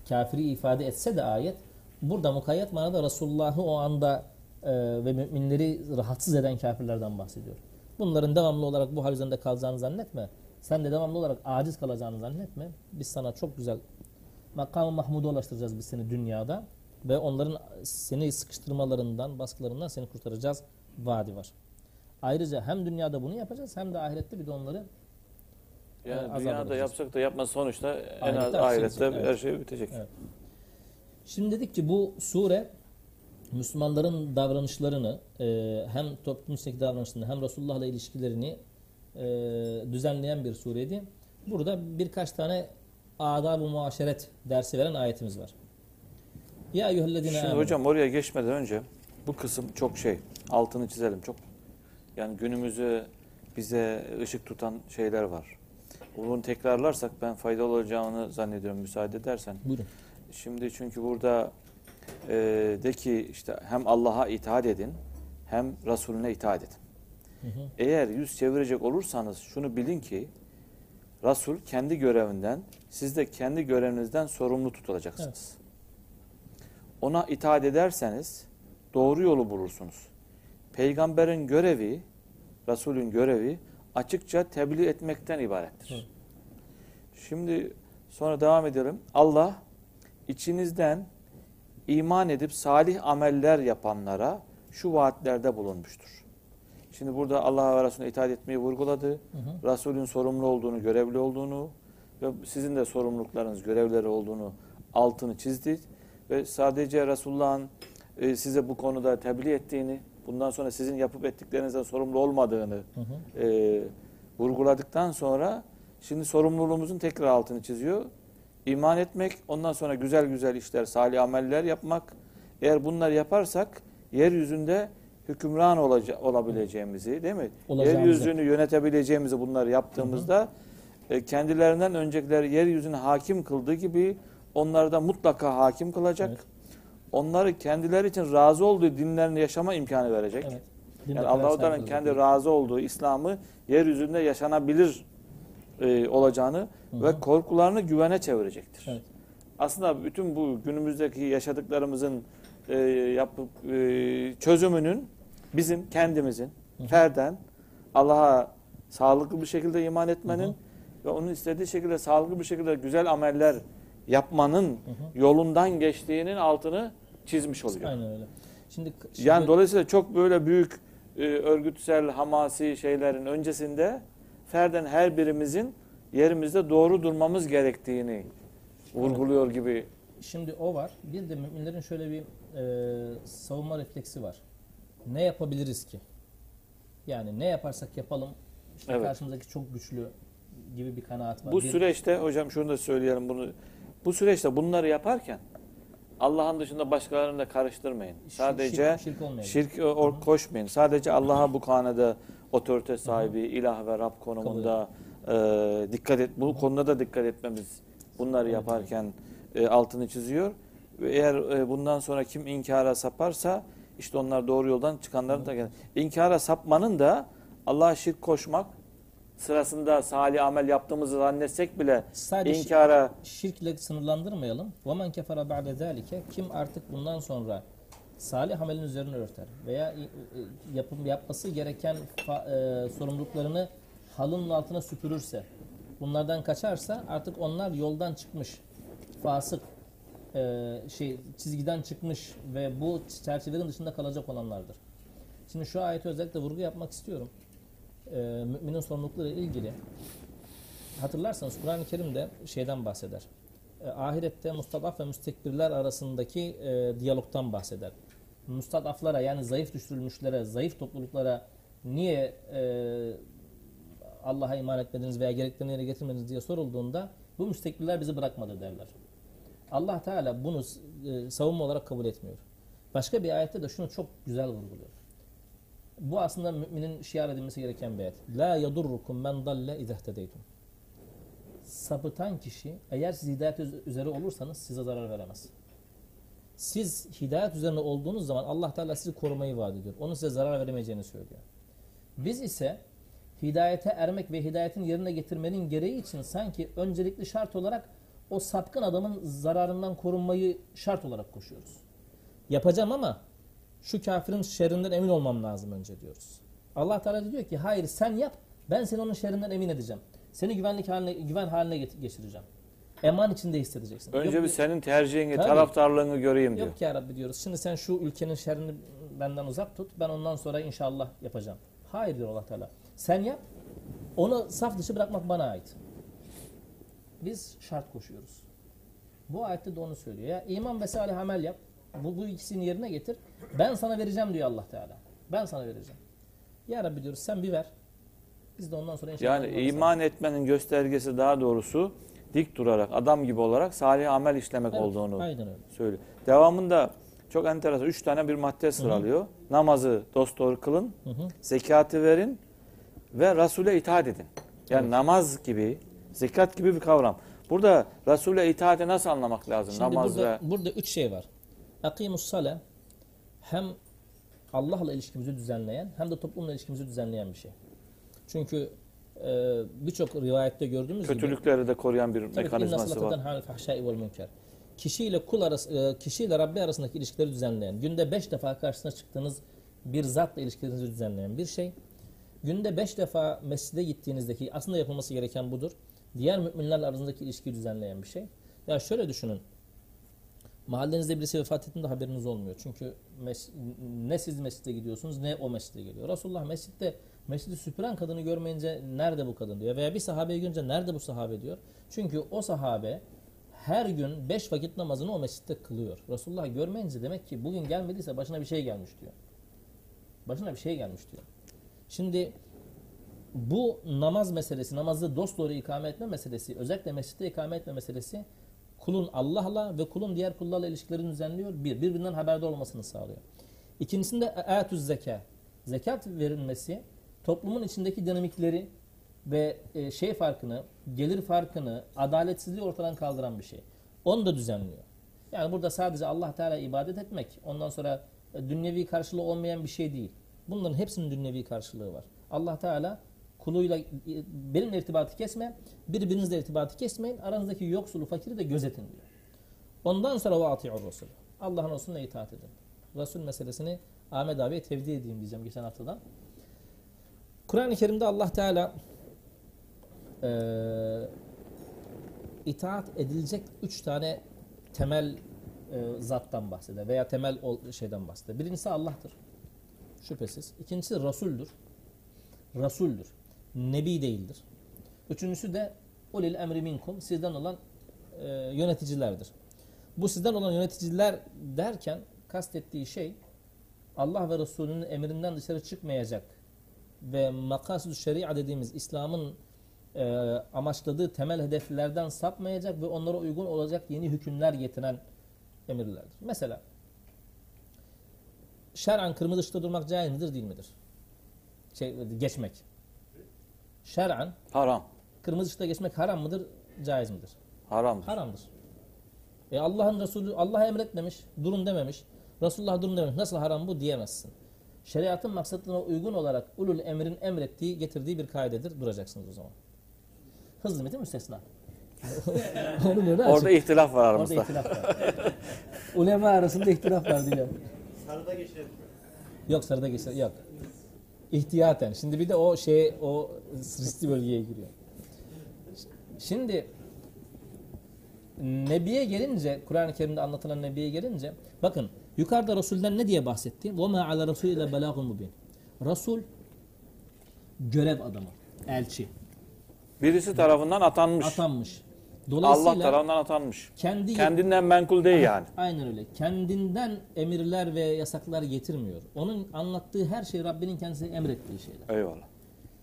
kafiri ifade etse de ayet burada mukayyet manada Resulullah'ı o anda e, ve müminleri rahatsız eden kafirlerden bahsediyor. Bunların devamlı olarak bu hal üzerinde kalacağını zannetme. Sen de devamlı olarak aciz kalacağını zannetme. Biz sana çok güzel makamı Mahmud'a ulaştıracağız biz seni dünyada ve onların seni sıkıştırmalarından, baskılarından seni kurtaracağız vaadi var. Ayrıca hem dünyada bunu yapacağız hem de ahirette bir de onları Yani azap dünyada yapsak da yapmaz sonuçta en Ahirette az ahirette evet. her şey bitecek. Evet. Şimdi dedik ki bu sure Müslümanların davranışlarını e, hem toplum içindeki davranışlarını hem Resulullah'la ilişkilerini e, düzenleyen bir sureydi. Burada birkaç tane adab-ı muaşeret dersi veren ayetimiz var. Ya eyyühellezine Şimdi hocam oraya geçmeden önce bu kısım çok şey altını çizelim çok. Yani günümüzü bize ışık tutan şeyler var. Bunu tekrarlarsak ben faydalı olacağını zannediyorum müsaade edersen. Buyurun. Şimdi çünkü burada e, de ki işte hem Allah'a itaat edin hem Resulüne itaat edin. Hı hı. Eğer yüz çevirecek olursanız şunu bilin ki Resul kendi görevinden, siz de kendi görevinizden sorumlu tutulacaksınız. Ona itaat ederseniz doğru yolu bulursunuz. Peygamberin görevi, Resulün görevi açıkça tebliğ etmekten ibarettir. Hı. Şimdi sonra devam edelim. Allah içinizden iman edip salih ameller yapanlara şu vaatlerde bulunmuştur. Şimdi burada Allah'a ve Resulüne itaat etmeyi vurguladı. Hı hı. Resulün sorumlu olduğunu, görevli olduğunu ve sizin de sorumluluklarınız, görevleri olduğunu altını çizdi. Ve sadece Resulullah'ın e, size bu konuda tebliğ ettiğini, bundan sonra sizin yapıp ettiklerinizden sorumlu olmadığını Hı hı. e, vurguladıktan sonra şimdi sorumluluğumuzun tekrar altını çiziyor. İman etmek, ondan sonra güzel güzel işler, salih ameller yapmak. Eğer bunlar yaparsak yeryüzünde hükümran olaca- olabileceğimizi değil mi? Olacağımızı. Yeryüzünü yönetebileceğimizi bunları yaptığımızda e, kendilerinden öncekiler yeryüzüne hakim kıldığı gibi onları da mutlaka hakim kılacak. Evet. Onları kendileri için razı olduğu dinlerini yaşama imkanı verecek. Evet. Din Yani Allah-u Teala'nın kendi razı olduğu İslam'ı yeryüzünde yaşanabilir e, olacağını Hı ve korkularını güvene çevirecektir. Evet. Aslında bütün bu günümüzdeki yaşadıklarımızın e, yapıp e, çözümünün bizim kendimizin ferden Allah'a sağlıklı bir şekilde iman etmenin Hı hı. ve onun istediği şekilde sağlıklı bir şekilde güzel ameller yapmanın Hı hı. yolundan geçtiğinin altını çizmiş oluyor. Aynen öyle. Şimdi, şimdi Yani dolayısıyla çok böyle büyük e, örgütsel, hamasi şeylerin öncesinde ferden her birimizin yerimizde doğru durmamız gerektiğini vurguluyor gibi. Şimdi o var. Bir de müminlerin şöyle bir e, savunma refleksi var. Ne yapabiliriz ki? Yani ne yaparsak yapalım işte Evet. karşımızdaki çok güçlü gibi bir kanaat var. Bu Bir- süreçte hocam şunu da söyleyelim bunu. Bu süreçte bunları yaparken Allah'ın dışında başkalarını da karıştırmayın. Sadece şirk, şirk. Şirk or koşmayın. Sadece Allah'a bu konuda otorite sahibi, ilah ve Rab konumunda e, dikkat et. Bu konuda da dikkat etmemiz bunları yaparken e, altını çiziyor. Ve eğer e, bundan sonra kim inkara saparsa işte onlar doğru yoldan çıkanların da gelir. İnkara sapmanın da Allah'a şirk koşmak sırasında salih amel yaptığımızı zannetsek bile Sadece inkara şirkle sınırlandırmayalım. Ve men kefara ba'de zalike kim artık bundan sonra salih amelin üzerine örter veya yapım yapması gereken e, sorumluluklarını halının altına süpürürse, bunlardan kaçarsa artık onlar yoldan çıkmış, fasık e, şey çizgiden çıkmış ve bu çerçevelerin dışında kalacak olanlardır. Şimdi şu ayete özellikle vurgu yapmak istiyorum. E, müminin sorumlulukları ile ilgili hatırlarsanız Kur'an-ı Kerim'de şeyden bahseder. E, ahirette mustadaf ve müstekbirler arasındaki e, diyalogtan bahseder. Mustadaflara yani zayıf düşürülmüşlere, zayıf topluluklara niye e, Allah'a iman etmediniz veya gereklerini yerine getirmediniz diye sorulduğunda bu müstekbirler bizi bırakmadı derler. Allah Teala bunu e, savunma olarak kabul etmiyor. Başka bir ayette de şunu çok güzel vurguluyor. Bu aslında müminin şiar edilmesi gereken bir ayet. La yadurrukum men dalle izehtedeytum. Sapıtan kişi eğer siz hidayet üz- üzere olursanız size zarar veremez. Siz hidayet üzerine olduğunuz zaman Allah Teala sizi korumayı vaat ediyor. Onun size zarar veremeyeceğini söylüyor. Biz ise hidayete ermek ve hidayetin yerine getirmenin gereği için sanki öncelikli şart olarak o sapkın adamın zararından korunmayı şart olarak koşuyoruz. Yapacağım ama şu kafirin şerrinden emin olmam lazım önce diyoruz. Allah Teala diyor ki hayır sen yap ben seni onun şerrinden emin edeceğim. Seni güvenlik haline, güven haline geçireceğim. Eman içinde hissedeceksin. önce Yok- bir senin tercihini, Tabii. taraftarlığını göreyim diyor. Yok ya Rabbi diyoruz. Şimdi sen şu ülkenin şerrini benden uzak tut. Ben ondan sonra inşallah yapacağım. Hayır diyor Allah Teala. Sen yap. Onu saf dışı bırakmak bana ait. Biz şart koşuyoruz. Bu ayette de onu söylüyor. Ya iman ve salih amel yap. Bu, bu ikisini yerine getir. Ben sana vereceğim diyor Allah Teala. Ben sana vereceğim. Ya Rabbi diyoruz sen bir ver. Biz de ondan sonra inşallah Yani iman etmenin göstergesi daha doğrusu dik durarak, adam gibi olarak salih amel işlemek Evet, olduğunu Aynen öyle. söylüyor. Devamında çok enteresan. Üç tane bir madde sıralıyor. Namazı dosdoğru kılın, Hı hı. zekatı verin ve Resul'e itaat edin. Yani Evet. namaz gibi, zekat gibi bir kavram. Burada Resul'e itaati nasıl anlamak lazım? Şimdi Namaz burada, ve burada üç şey var. Akimus sale hem Allah'la ilişkimizi düzenleyen hem de toplumla ilişkimizi düzenleyen bir şey. Çünkü e, birçok rivayette gördüğümüz gibi kötülükleri de koruyan bir mekanizması var. Kişiyle kul arası, e, kişiyle Rabbi arasındaki ilişkileri düzenleyen, günde beş defa karşısına çıktığınız bir zatla ilişkilerinizi düzenleyen bir şey. Günde beş defa mescide gittiğinizdeki aslında yapılması gereken budur. Diğer müminlerle arasındaki ilişkiyi düzenleyen bir şey. Ya şöyle düşünün. Mahallenizde birisi vefat ettiğinde haberiniz olmuyor. Çünkü ne siz mescide gidiyorsunuz ne o mescide geliyor. Resulullah mescitte mescidi süpüren kadını görmeyince nerede bu kadın diyor. Veya bir sahabeyi görünce nerede bu sahabe diyor. Çünkü o sahabe her gün beş vakit namazını o mescitte kılıyor. Resulullah görmeyince demek ki bugün gelmediyse başına bir şey gelmiş diyor. Başına bir şey gelmiş diyor. Şimdi bu namaz meselesi, namazı dosdoğru ikame etme meselesi, özellikle mescitte ikame etme meselesi kulun Allah'la ve kulun diğer kullarla ilişkilerini düzenliyor. Bir, birbirinden haberdar olmasını sağlıyor. İkincisinde ayetüz zeka. Zekat verilmesi toplumun içindeki dinamikleri ve e, şey farkını, gelir farkını, adaletsizliği ortadan kaldıran bir şey. Onu da düzenliyor. Yani burada sadece Allah Teala ibadet etmek, ondan sonra e, dünyevi karşılığı olmayan bir şey değil. Bunların hepsinin dünyevi karşılığı var. Allah Teala kuluyla e, benimle irtibatı kesme, birbirinizle irtibatı kesmeyin, aranızdaki yoksulu, fakiri de gözetin diyor. Ondan sonra ve ati'ur Resul. Allah'ın Resulüne itaat edin. Resul meselesini Ahmet abiye tevdi edeyim diyeceğim geçen haftadan. Kur'an-ı Kerim'de Allah Teala eee itaat edilecek üç tane temel e, zattan bahseder veya temel ol- şeyden bahseder. Birincisi Allah'tır. Şüphesiz. İkincisi Resul'dür. Resul'dür. Nebi değildir. Üçüncüsü de ulil emri minkum sizden olan e, yöneticilerdir. Bu sizden olan yöneticiler derken kastettiği şey Allah ve Resulünün emrinden dışarı çıkmayacak ve makasud şeria dediğimiz İslam'ın e, amaçladığı temel hedeflerden sapmayacak ve onlara uygun olacak yeni hükümler getiren emirlerdir. Mesela şer'an kırmızı ışıkta durmak caiz midir değil midir? Şey, geçmek. Şer'an Haram. kırmızı ışıkta geçmek haram mıdır, caiz midir? Haramdır. Haramdır. E Allah'ın Resulü Allah emretmemiş, durun dememiş. Resulullah durun dememiş. Nasıl haram bu diyemezsin. Şeriatın maksatına uygun olarak ulul emrin emrettiği, getirdiği bir kaidedir. Duracaksınız o zaman. Hızlı metin müstesna. Onu böyle açık. Orada ihtilaf var Orada aramızda. ihtilaf var. Ulema arasında ihtilaf var diyor. Sarıda geçelim. Yok sarıda geçer. Yok İhtiyaten. Şimdi bir de o şey o riskli bölgeye giriyor. Şimdi Nebiye gelince, Kur'an-ı Kerim'de anlatılan Nebiye gelince, bakın yukarıda Resul'den ne diye bahsetti? وَمَا عَلَى رَسُولِ ile بَلَاغٌ mubin. Resul, görev adamı, elçi, Birisi tarafından atanmış. atanmış. Dolayısıyla Allah tarafından atanmış. kendi Kendinden menkul değil yani. Aynen öyle. Kendinden emirler ve yasaklar getirmiyor. Onun anlattığı her şey Rabbinin kendisi emrettiği şeyler. Eyvallah.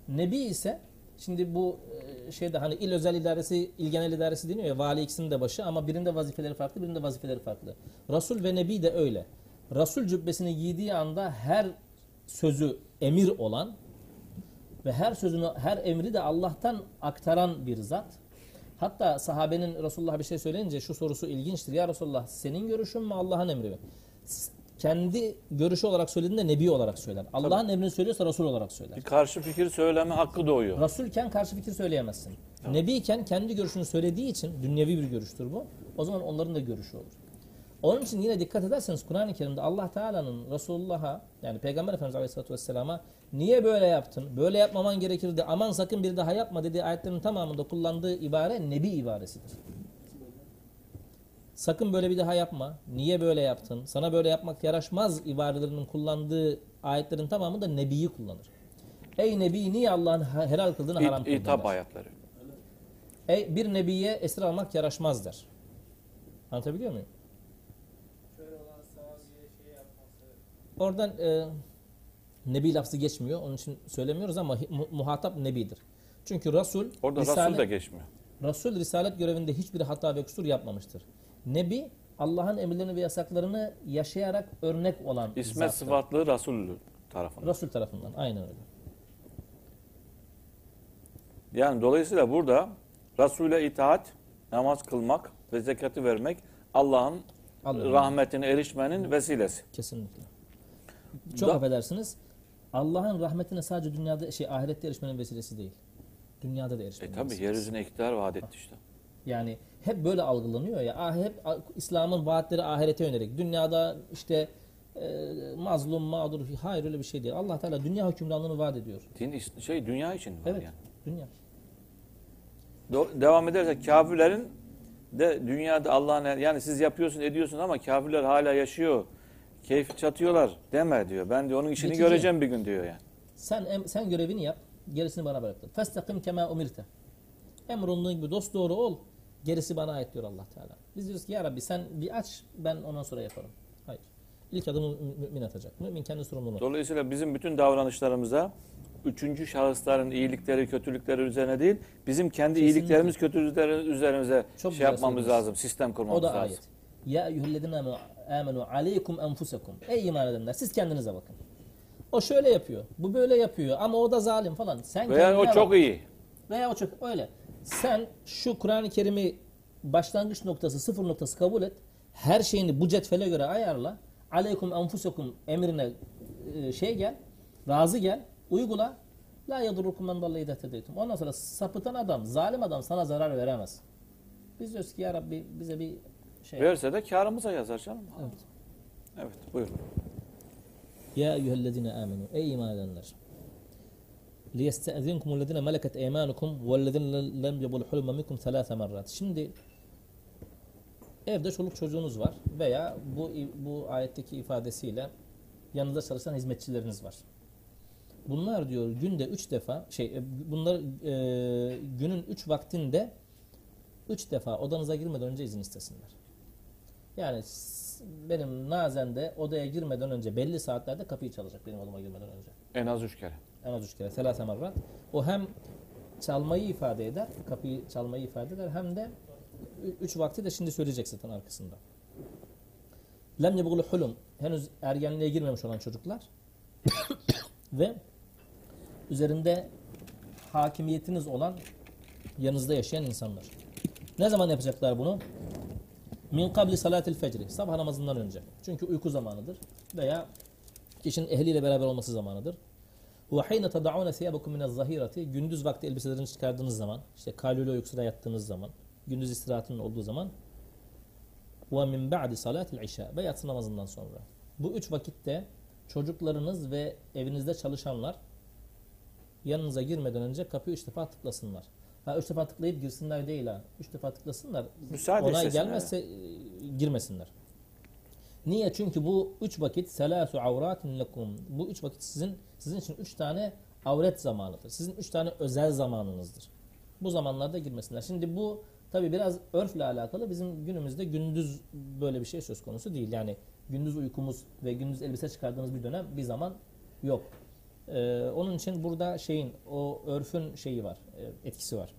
Nebi ise şimdi bu e, şeyde hani il özel idaresi, il genel idaresi deniyor ya vali ikisinin de başı ama birinde vazifeleri farklı, birinde vazifeleri farklı. Resul ve Nebi de öyle. Resul cübbesini giydiği anda her sözü emir olan ve her sözünü, her emri de Allah'tan aktaran bir zat. Hatta sahabenin Resulullah'a bir şey söyleyince şu sorusu ilginçtir. Ya Resulullah senin görüşün mü Allah'ın emri mi? Kendi görüşü olarak söylediğinde Nebi olarak söyler. Allah'ın emrini söylüyorsa Resul olarak söyler. Bir karşı fikir söyleme hakkı doğuyor. Rasulken karşı fikir söyleyemezsin. Nebiyken kendi görüşünü söylediği için dünyevi bir görüştür bu. O zaman onların da görüşü olur. Onun için yine dikkat ederseniz Kur'an-ı Kerim'de Allah Teala'nın Resulullah'a yani Peygamber Efendimiz Aleyhisselatü Vesselam'a niye böyle yaptın? Böyle yapmaman gerekirdi. Aman sakın bir daha yapma dediği ayetlerin tamamında kullandığı ibare Nebi ibaresidir. Sakın böyle bir daha yapma. Niye böyle yaptın? Sana böyle yapmak yaraşmaz ibarelerinin kullandığı ayetlerin tamamı da Nebi'yi kullanır. Ey Nebi niye Allah'ın helal kıldığını haram kıldın? Der. ayetleri. Ey bir Nebi'ye esir almak yaraşmaz der. Anlatabiliyor muyum? Oradan e, Nebi lafzı geçmiyor. Onun için söylemiyoruz ama muhatap Nebidir. Çünkü Resul, Orada Risale- Resul de geçmiyor. Resul risalet görevinde hiçbir hata ve kusur yapmamıştır. Nebi Allah'ın emirlerini ve yasaklarını yaşayarak örnek olan İsmet zattır. sıfatlı Resul tarafından. Resul tarafından. Aynen öyle. Yani dolayısıyla burada Resul'e itaat, namaz kılmak ve zekatı vermek Allah'ın Allah'ın. rahmetine erişmenin vesilesi. Kesinlikle. Çok Da- affedersiniz. Allah'ın rahmetine sadece dünyada şey ahirette erişmenin vesilesi değil. Dünyada da E erişmenin tabi vesilesi. yeryüzüne iktidar vaat etti işte. Yani hep böyle algılanıyor ya. Ah, hep İslam'ın vaatleri ahirete yönelik. Dünyada işte e, mazlum, mağdur. Hayır öyle bir şey değil. Allah Teala dünya hükümranlığını vaat ediyor. Din şey dünya için var Evet. yani. Dünya. Do- devam edersek kafirlerin de dünyada Allah'ın yani siz yapıyorsun ediyorsun ama kafirler hala yaşıyor. Keyif çatıyorlar deme diyor. Ben de onun işini Geçici. göreceğim bir gün diyor yani. Sen em- sen görevini yap. Gerisini bana bıraktın. Festakim kema umirte. Emrunduğun gibi dost doğru ol. Gerisi bana ait diyor Allah Teala. Biz diyoruz ki ya Rabbi sen bir aç ben ondan sonra yaparım. Hayır. İlk adımı mü- mümin atacak. Mümin kendi sorumluluğunu. Dolayısıyla bizim bütün davranışlarımıza üçüncü şahısların iyilikleri, kötülükleri üzerine değil, bizim kendi Kesinlikle. iyiliklerimiz, kötülüklerimiz üzerimize Çok şey yapmamız söylüyorsun. lazım, sistem kurmamız O da lazım. ayet. Ya eyyühellezine amenu aleykum enfusekum. Ey iman edenler siz kendinize bakın. O şöyle yapıyor. Bu böyle yapıyor ama o da zalim falan. Sen Veya o çok bak. iyi. Veya o çok öyle. Sen şu Kur'an-ı Kerim'i başlangıç noktası, sıfır noktası kabul et. Her şeyini bu cetvele göre ayarla. Aleykum enfusekum emrine e, şey gel. Razı gel. Uygula. La yadurrukum men dalle idetedeytum. Ondan sonra sapıtan adam, zalim adam sana zarar veremez. Biz diyoruz ki ya Rabbi bize bir şey Verse de karımıza yazar canım. Evet. Evet, buyurun. Ya eyyühellezine amenu. Ey iman edenler. لِيَسْتَأْذِنْكُمُ الَّذِينَ مَلَكَتْ اَيْمَانُكُمْ وَالَّذِينَ لَمْ يَبُلْ حُلُمَ مِنْكُمْ ثَلَاثَ مرات. Şimdi evde çoluk çocuğunuz var veya bu bu ayetteki ifadesiyle yanında çalışan hizmetçileriniz var. Bunlar diyor günde üç defa şey e, bunlar e, günün üç vaktinde üç defa odanıza girmeden önce izin istesinler. Yani benim nazen de odaya girmeden önce belli saatlerde kapıyı çalacak benim odama girmeden önce. En az üç kere. En az üç kere. Selase marrat. O hem çalmayı ifade eder, kapıyı çalmayı ifade eder hem de üç vakti de şimdi söyleyecek zaten arkasında. Lem yebgulu hulum. Henüz ergenliğe girmemiş olan çocuklar ve üzerinde hakimiyetiniz olan yanınızda yaşayan insanlar. Ne zaman yapacaklar bunu? Min kabli salatil fecri. Sabah namazından önce. Çünkü uyku zamanıdır. Veya kişinin ehliyle beraber olması zamanıdır. Hayne tad'un thiyabakum min az-zahirati gündüz vakti elbiselerini çıkardığınız zaman, işte kalule uykusuna yattığınız zaman, gündüz istirahatının olduğu zaman min ba'di salatil işa ve yatsı namazından sonra. Bu üç vakitte çocuklarınız ve evinizde çalışanlar yanınıza girmeden önce kapıyı üç defa tıklasınlar. Ha üç defa tıklayıp girsinler değil ha. Üç defa tıklasınlar. Müsaade Onay gelmezse e, girmesinler. Niye? Çünkü bu üç vakit selasu avratin lekum. Bu üç vakit sizin sizin için üç tane avret zamanıdır. Sizin üç tane özel zamanınızdır. Bu zamanlarda girmesinler. Şimdi bu tabi biraz örfle alakalı. Bizim günümüzde gündüz böyle bir şey söz konusu değil. Yani gündüz uykumuz ve gündüz elbise çıkardığımız bir dönem bir zaman yok. Ee, onun için burada şeyin o örfün şeyi var, e, etkisi var.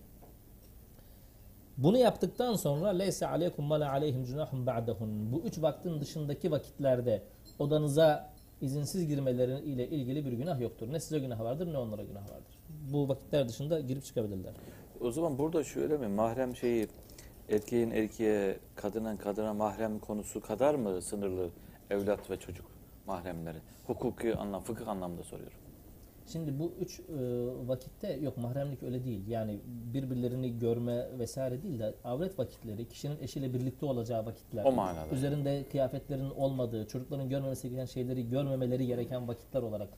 Bunu yaptıktan sonra leyse aleykum ma la aleyhim cunahun ba'dahun. Bu üç vaktin dışındaki vakitlerde odanıza izinsiz girmeleri ile ilgili bir günah yoktur. Ne size günah vardır ne onlara günah vardır. Bu vakitler dışında girip çıkabilirler. O zaman burada şöyle mi? Mahrem şeyi erkeğin erkeğe, kadının kadına mahrem konusu kadar mı sınırlı evlat ve çocuk mahremleri? Hukuki anlam, fıkıh anlamda soruyorum. Şimdi bu üç e, vakitte yok mahremlik öyle değil. Yani birbirlerini görme vesaire değil de avret vakitleri, kişinin eşiyle birlikte olacağı vakitler. O manada. Üzerinde kıyafetlerin olmadığı, çocukların görmemesi gereken şeyleri görmemeleri gereken vakitler olarak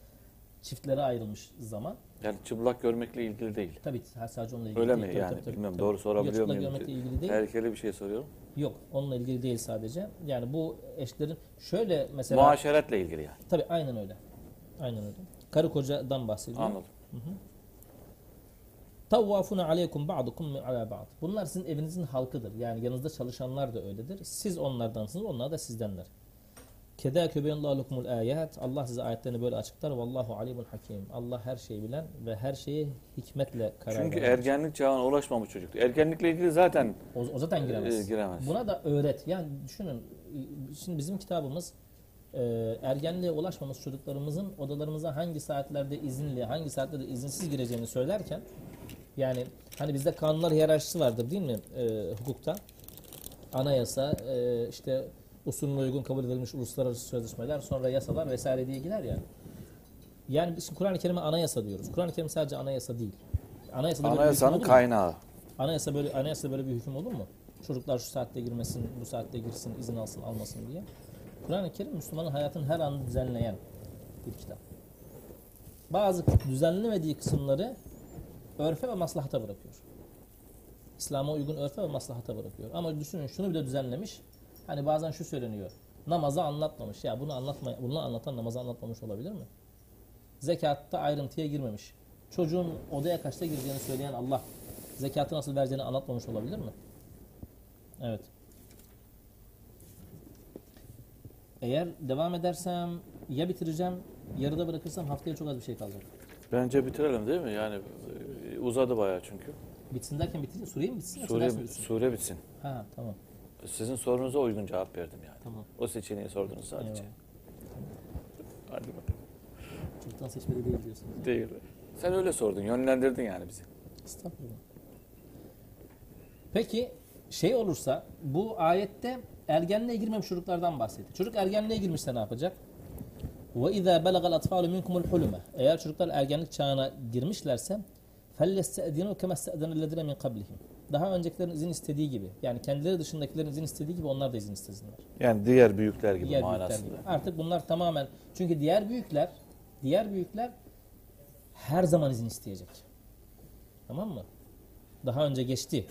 çiftlere ayrılmış zaman. Yani çıplak görmekle ilgili değil. Tabii sadece onunla ilgili Öyle değil. mi Tabii, yani? tabii, tabii, Bilmiyorum tabii. doğru sorabiliyor muyum? görmekle ilgili değil. Tehlikeli bir şey soruyorum. Yok, onunla ilgili değil sadece. Yani bu eşlerin şöyle mesela Muaşeretle ilgili yani. tabii aynen öyle. Aynen öyle. Karı kocadan bahsediyor. Anladım. Tavvafuna aleykum ba'dukum ala ba'd. Bunlar sizin evinizin halkıdır. Yani yanınızda çalışanlar da öyledir. Siz onlardansınız, onlar da sizdenler. Keda köbeyenallahu lekumul ayat. Allah size ayetlerini böyle açıklar. Vallahu alimul hakim. Allah her şeyi bilen ve her şeyi hikmetle karar Çünkü ergenlik çağına ulaşmamış çocuk. Ergenlikle ilgili zaten O, o zaten giremez. e, giremez. Buna da öğret. Yani düşünün. Şimdi bizim kitabımız e, ergenliğe ulaşmamış çocuklarımızın odalarımıza hangi saatlerde izinli, hangi saatlerde izinsiz gireceğini söylerken yani hani bizde kanunlar hiyerarşisi vardır değil mi e, hukukta? Anayasa, e, işte usulüne uygun kabul edilmiş uluslararası sözleşmeler, sonra yasalar vesaire diye gider ya. Yani biz Kur'an-ı Kerim'e anayasa diyoruz. Kur'an-ı Kerim sadece anayasa değil. Anayasada böyle Anayasanın kaynağı. Anayasa böyle anayasada böyle bir hüküm olur mu? Çocuklar şu saatte girmesin, bu saatte girsin, izin alsın, almasın diye. Kur'an-ı Kerim Müslümanın hayatın her anını düzenleyen bir kitap. Bazı düzenlemediği kısımları örfe ve maslahata bırakıyor. İslam'a uygun örfe ve maslahata bırakıyor. Ama düşünün şunu bile düzenlemiş. Hani bazen şu söyleniyor. Namazı anlatmamış. Ya bunu anlatma, bunu anlatan namazı anlatmamış olabilir mi? Zekatta ayrıntıya girmemiş. Çocuğun odaya kaçta gireceğini söyleyen Allah zekatı nasıl vereceğini anlatmamış olabilir mi? Evet. Eğer devam edersem ya bitireceğim, yarıda bırakırsam haftaya çok az bir şey kalacak. Bence bitirelim değil mi? Yani e, uzadı bayağı çünkü. Bitsin derken bitireyim, sureyi mi bitsin yoksa Sure, ders mi bitsin? sure bitsin. Ha tamam, Sizin sorunuza uygun cevap verdim yani. tamam. O seçeneği sordunuz sadece. Eyvallah. Hadi bakalım. Çoktan seçmeli değil diyorsun. Değil. Sen öyle sordun, yönlendirdin yani bizi. Estağfurullah. Peki şey olursa bu ayette ergenliğe girmemiş çocuklardan bahsetti. Çocuk ergenliğe girmişse ne yapacak? Ve izâ belagal atfâlu minkumul hulüme. Eğer çocuklar ergenlik çağına girmişlerse فَلْيَسْتَأْذِنُوا كَمَا اسْتَأْذَنَ الَّذِينَ مِنْ قَبْلِهِمْ Daha öncekilerin izin istediği gibi. Yani kendileri dışındakilerin izin istediği gibi onlar da izin istesinler. Yani diğer büyükler gibi Diğer büyükler manasında. gibi. Artık bunlar tamamen çünkü diğer büyükler diğer büyükler her zaman izin isteyecek. Tamam mı? Daha önce geçti.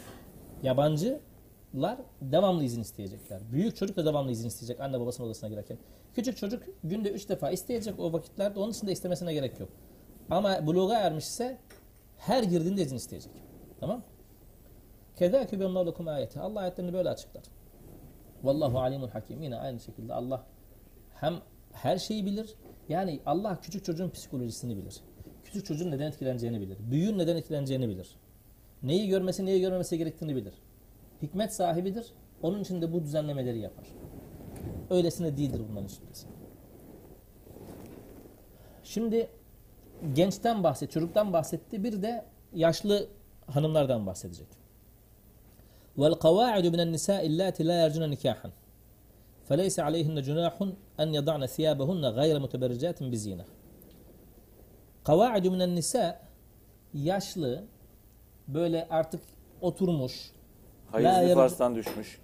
Yabancılar devamlı izin isteyecekler. Büyük çocuk da devamlı izin isteyecek anne babasının odasına girerken. Küçük çocuk günde üç defa isteyecek o vakitlerde onun dışında istemesine gerek yok. Ama buluğa ermişse her girdiğinde izin isteyecek. Tamam? Kezâkü bennâlukum ayeti. Allah ayetlerini böyle açıklar. Vallahu alimun hakim. Yine aynı şekilde Allah hem her şeyi bilir. Yani Allah küçük çocuğun psikolojisini bilir. Küçük çocuğun neden etkileneceğini bilir. Büyüğün neden etkileneceğini bilir. Neyi görmesi, neyi görmemesi gerektiğini bilir hikmet sahibidir. Onun için de bu düzenlemeleri yapar. Öylesine değildir bunların şüphesi. Şimdi gençten bahset, çocuktan bahsetti. Bir de yaşlı hanımlardan bahsedecek. Vel kavaidu minen nisa illati la yercuna nikahan. Feleyse aleyhinne cunahun en yada'ne thiyabahunne gayre muteberricatin bizine. Kavaidu minen nisa yaşlı böyle artık oturmuş, La Hayız yarı- nifastan düşmüş.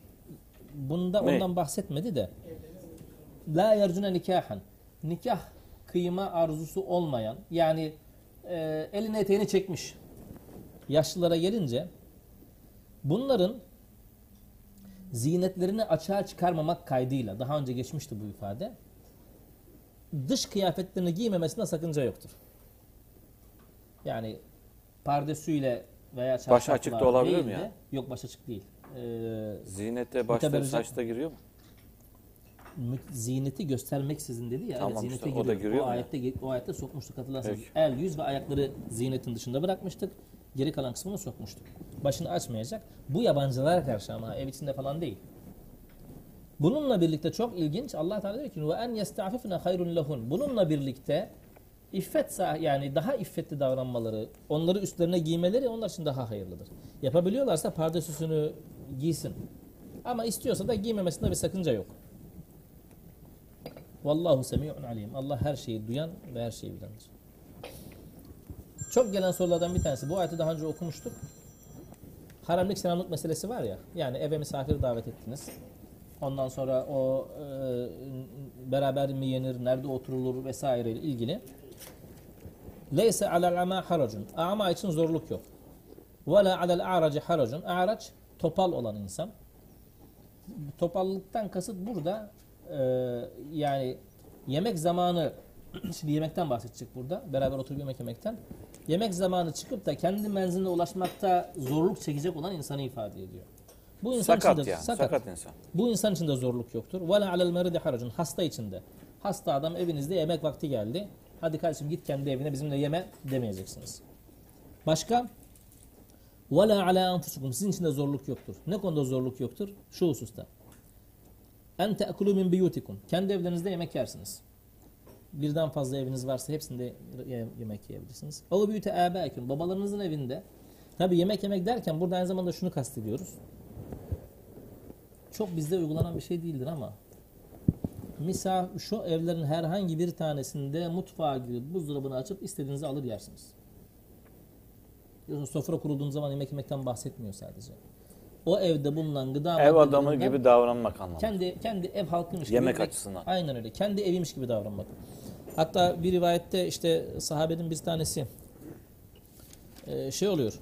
bunda Ne? ondan bahsetmedi de la yercune nikahan nikah kıyma arzusu olmayan yani e, elini eteğini çekmiş yaşlılara gelince bunların zinetlerini açığa çıkarmamak kaydıyla daha önce geçmişti bu ifade dış kıyafetlerini giymemesinde sakınca yoktur. Yani pardesüyle veya Baş açık da olabilir değil mi de- ya? Yok baş açık değil. Ee, Zinette başta saçta giriyor mu? mü- ziyneti göstermeksizin dedi ya. Tamam evet, ziynete işte, o da giriyor. giriyor o mu ayette o ayette sokmuştuk hatırlarsanız. Peki. El, yüz ve ayakları ziynetin dışında bırakmıştık. Geri kalan kısmını sokmuştuk. Başını açmayacak. Bu yabancılara karşı ama ev içinde falan değil. Bununla birlikte çok ilginç Allah Teala diyor ki ve en yestafifne hayrun lehun. Bununla birlikte iffet yani daha iffetli davranmaları, onları üstlerine giymeleri onlar için daha hayırlıdır. Yapabiliyorlarsa pardesüsünü giysin. Ama istiyorsa da giymemesinde bir sakınca yok. Vallahu semi'un alim. Allah her şeyi duyan ve her şeyi bilendir. Çok gelen sorulardan bir tanesi. Bu ayeti daha önce okumuştuk. Haramlık selamlık meselesi var ya. Yani eve misafir davet ettiniz. Ondan sonra o e, beraber mi yenir, nerede oturulur vesaire ilgili. Leyse alel ama haracun. Ama için zorluk yok. Ve la alel a'raci haracun. A'raç topal olan insan. Topallıktan kasıt burada e, yani yemek zamanı şimdi yemekten bahsedecek burada. Beraber oturup yemek yemekten. Yemek zamanı çıkıp da kendi menziline ulaşmakta zorluk çekecek olan insanı ifade ediyor. Bu insan Sakat için de, yani. sakat. Sakat insan. Bu insan için de zorluk yoktur. Vela alel meridi haracun. Hasta içinde. Hasta adam evinizde yemek vakti geldi. Hadi kardeşim git kendi evine bizimle yeme demeyeceksiniz. Başka? Vela ala anfusukum. Sizin için de zorluk yoktur. Ne konuda zorluk yoktur? Şu hususta. En te'kulu min biyutikum. Kendi evlerinizde yemek yersiniz. Birden fazla eviniz varsa hepsinde ye- yemek yiyebilirsiniz. O biyute âbâikum. Babalarınızın evinde. Tabi yemek yemek derken burada aynı zamanda şunu kastediyoruz çok bizde uygulanan bir şey değildir ama misal şu evlerin herhangi bir tanesinde mutfağa girip buzdolabını açıp istediğinizi alır yersiniz. Biliyorsunuz sofra kurulduğun zaman yemek yemekten bahsetmiyor sadece. o evde bulunan gıda Ev adamı gibi davranmak anlamında. kendi kendi ev halkıymış Yemek gibi açısından. Aynen öyle. Kendi eviymiş gibi davranmak. Hatta bir rivayette işte sahabenin bir tanesi e, şey oluyor.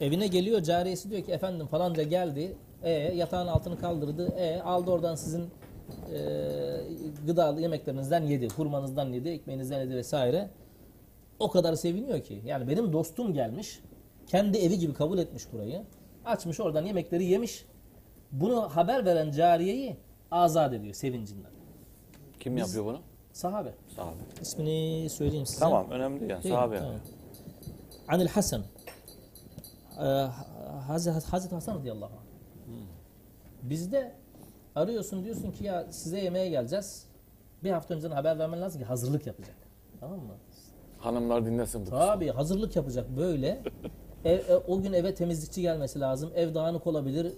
Evine geliyor cariyesi diyor ki efendim falanca geldi. E yatağın altını kaldırdı. E aldı oradan sizin e, gıdalı yemeklerinizden yedi. Hurmanızdan yedi, ekmeğinizden yedi vesaire. O kadar seviniyor ki. Yani benim dostum gelmiş. Kendi evi gibi kabul etmiş burayı. Açmış oradan yemekleri yemiş. Bunu haber veren cariyeyi azat ediyor sevincinden. Kim Biz- yapıyor bunu? Sahabe. Sahabe. İsmini söyleyeyim size. Tamam önemli yani. Değil? Sahabe Tamam. Anil Hasan. Ee, Hazreti, Hasan radıyallahu anh. Bizde arıyorsun diyorsun ki ya size yemeğe geleceğiz. Bir hafta önceden haber vermen lazım ki hazırlık yapacak. Tamam mı? Hanımlar dinlesin bu kısmı. Tabii hazırlık yapacak böyle. Ev, e, o gün eve temizlikçi gelmesi lazım. Ev dağınık olabilir.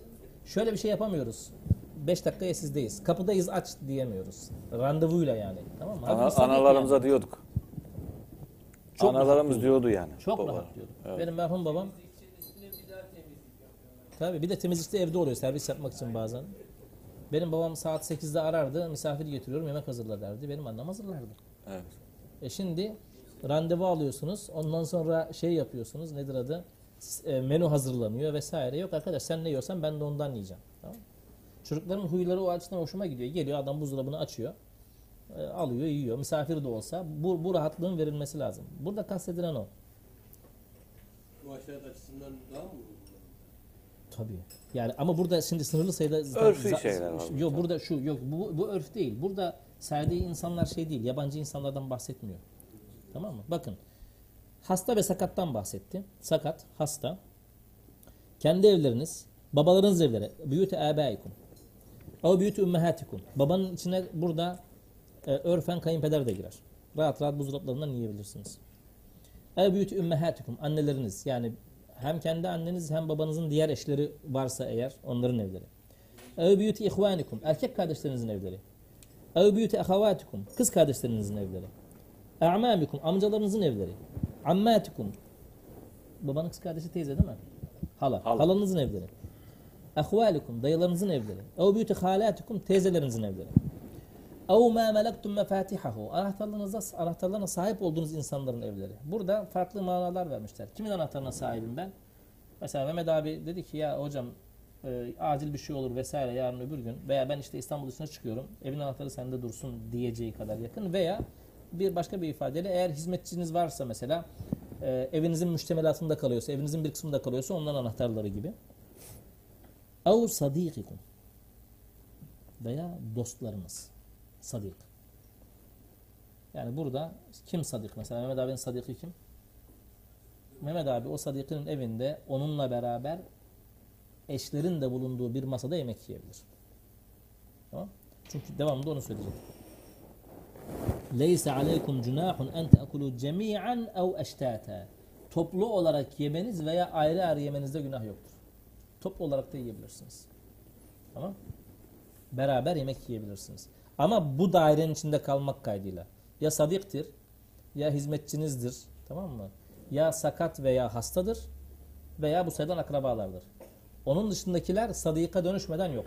Şöyle bir şey yapamıyoruz. 5 dakikaya sizdeyiz. Kapıdayız aç diyemiyoruz. Randevuyla yani. Tamam mı? Ana- analarımıza yani. diyorduk. Çok Analarımız diyordu yani. Çok Babalar. rahat diyorduk. Evet. Benim merhum babam Tabii bir de temizlikte evde oluyor servis yapmak için bazen. Benim babam saat 8'de arardı. Misafir getiriyorum yemek hazırla derdi. Benim annem hazırlardı. Evet. E şimdi randevu alıyorsunuz. Ondan sonra şey yapıyorsunuz. Nedir adı? E, menü hazırlanıyor vesaire. Yok arkadaş sen ne yiyorsan ben de ondan yiyeceğim. Tamam? Çocukların huyları o açıdan hoşuma gidiyor. Geliyor adam buzdolabını açıyor. e, alıyor yiyor. Misafir de olsa bu, bu rahatlığın verilmesi lazım. Burada kastedilen o. Bu aşağıda açısından daha mı? Tabii. Yani ama burada şimdi sınırlı sayıda Örfü şeyler burada. Yok burada şu yok bu, bu örf değil. Burada serdiği insanlar şey değil. Yabancı insanlardan bahsetmiyor. Tamam mı? Bakın. Hasta ve sakattan bahsetti. Sakat, hasta. Kendi evleriniz, babalarınız evleri. Büyüte âbâikum. O büyüte ümmehâtikum. Babanın içine burada e, örfen kayınpeder de girer. Rahat rahat buzdolaplarından yiyebilirsiniz. Ev büyütü ümmehatikum anneleriniz yani hem kendi anneniz hem babanızın diğer eşleri varsa eğer onların evleri. Ev büyütü ihvanikum erkek kardeşlerinizin evleri. Ev büyütü ahavatikum kız kardeşlerinizin evleri. A'mamikum amcalarınızın evleri. Ammatikum babanın kız kardeşi teyze değil mi? Hala. Hala. Halanızın evleri. Ahvalikum dayılarınızın evleri. Ev büyütü halatikum teyzelerinizin evleri. اَوْ مَا مَلَكْتُمْ مَفَاتِحَهُ Anahtarlarınıza, anahtarlarına sahip olduğunuz insanların evleri. Burada farklı manalar vermişler. Kimin anahtarına sahibim ben? Mesela Mehmet abi dedi ki ya hocam e, acil bir şey olur vesaire yarın öbür gün veya ben işte İstanbul dışına çıkıyorum evin anahtarı sende dursun diyeceği kadar yakın veya bir başka bir ifadeyle eğer hizmetçiniz varsa mesela e, evinizin müştemelatında kalıyorsa evinizin bir kısmında kalıyorsa onların anahtarları gibi. اَوْ صَد۪يقِكُمْ veya dostlarınız. Sadik. Yani burada kim sadik? Mesela Mehmet abinin sadiki kim? Mehmet abi o sadikinin evinde onunla beraber eşlerin de bulunduğu bir masada yemek yiyebilir. Tamam? Çünkü devamında onu söyleyecek. Leyse aleykum cunahun en te'kulu cemi'an ev eştata. Toplu olarak yemeniz veya ayrı ayrı yemenizde günah yoktur. Toplu olarak da yiyebilirsiniz. Tamam? Beraber yemek yiyebilirsiniz. Ama bu dairenin içinde kalmak kaydıyla. Ya sadiktir, ya hizmetçinizdir, tamam mı? Ya sakat veya hastadır veya bu sayıdan akrabalardır. Onun dışındakiler sadika dönüşmeden yok.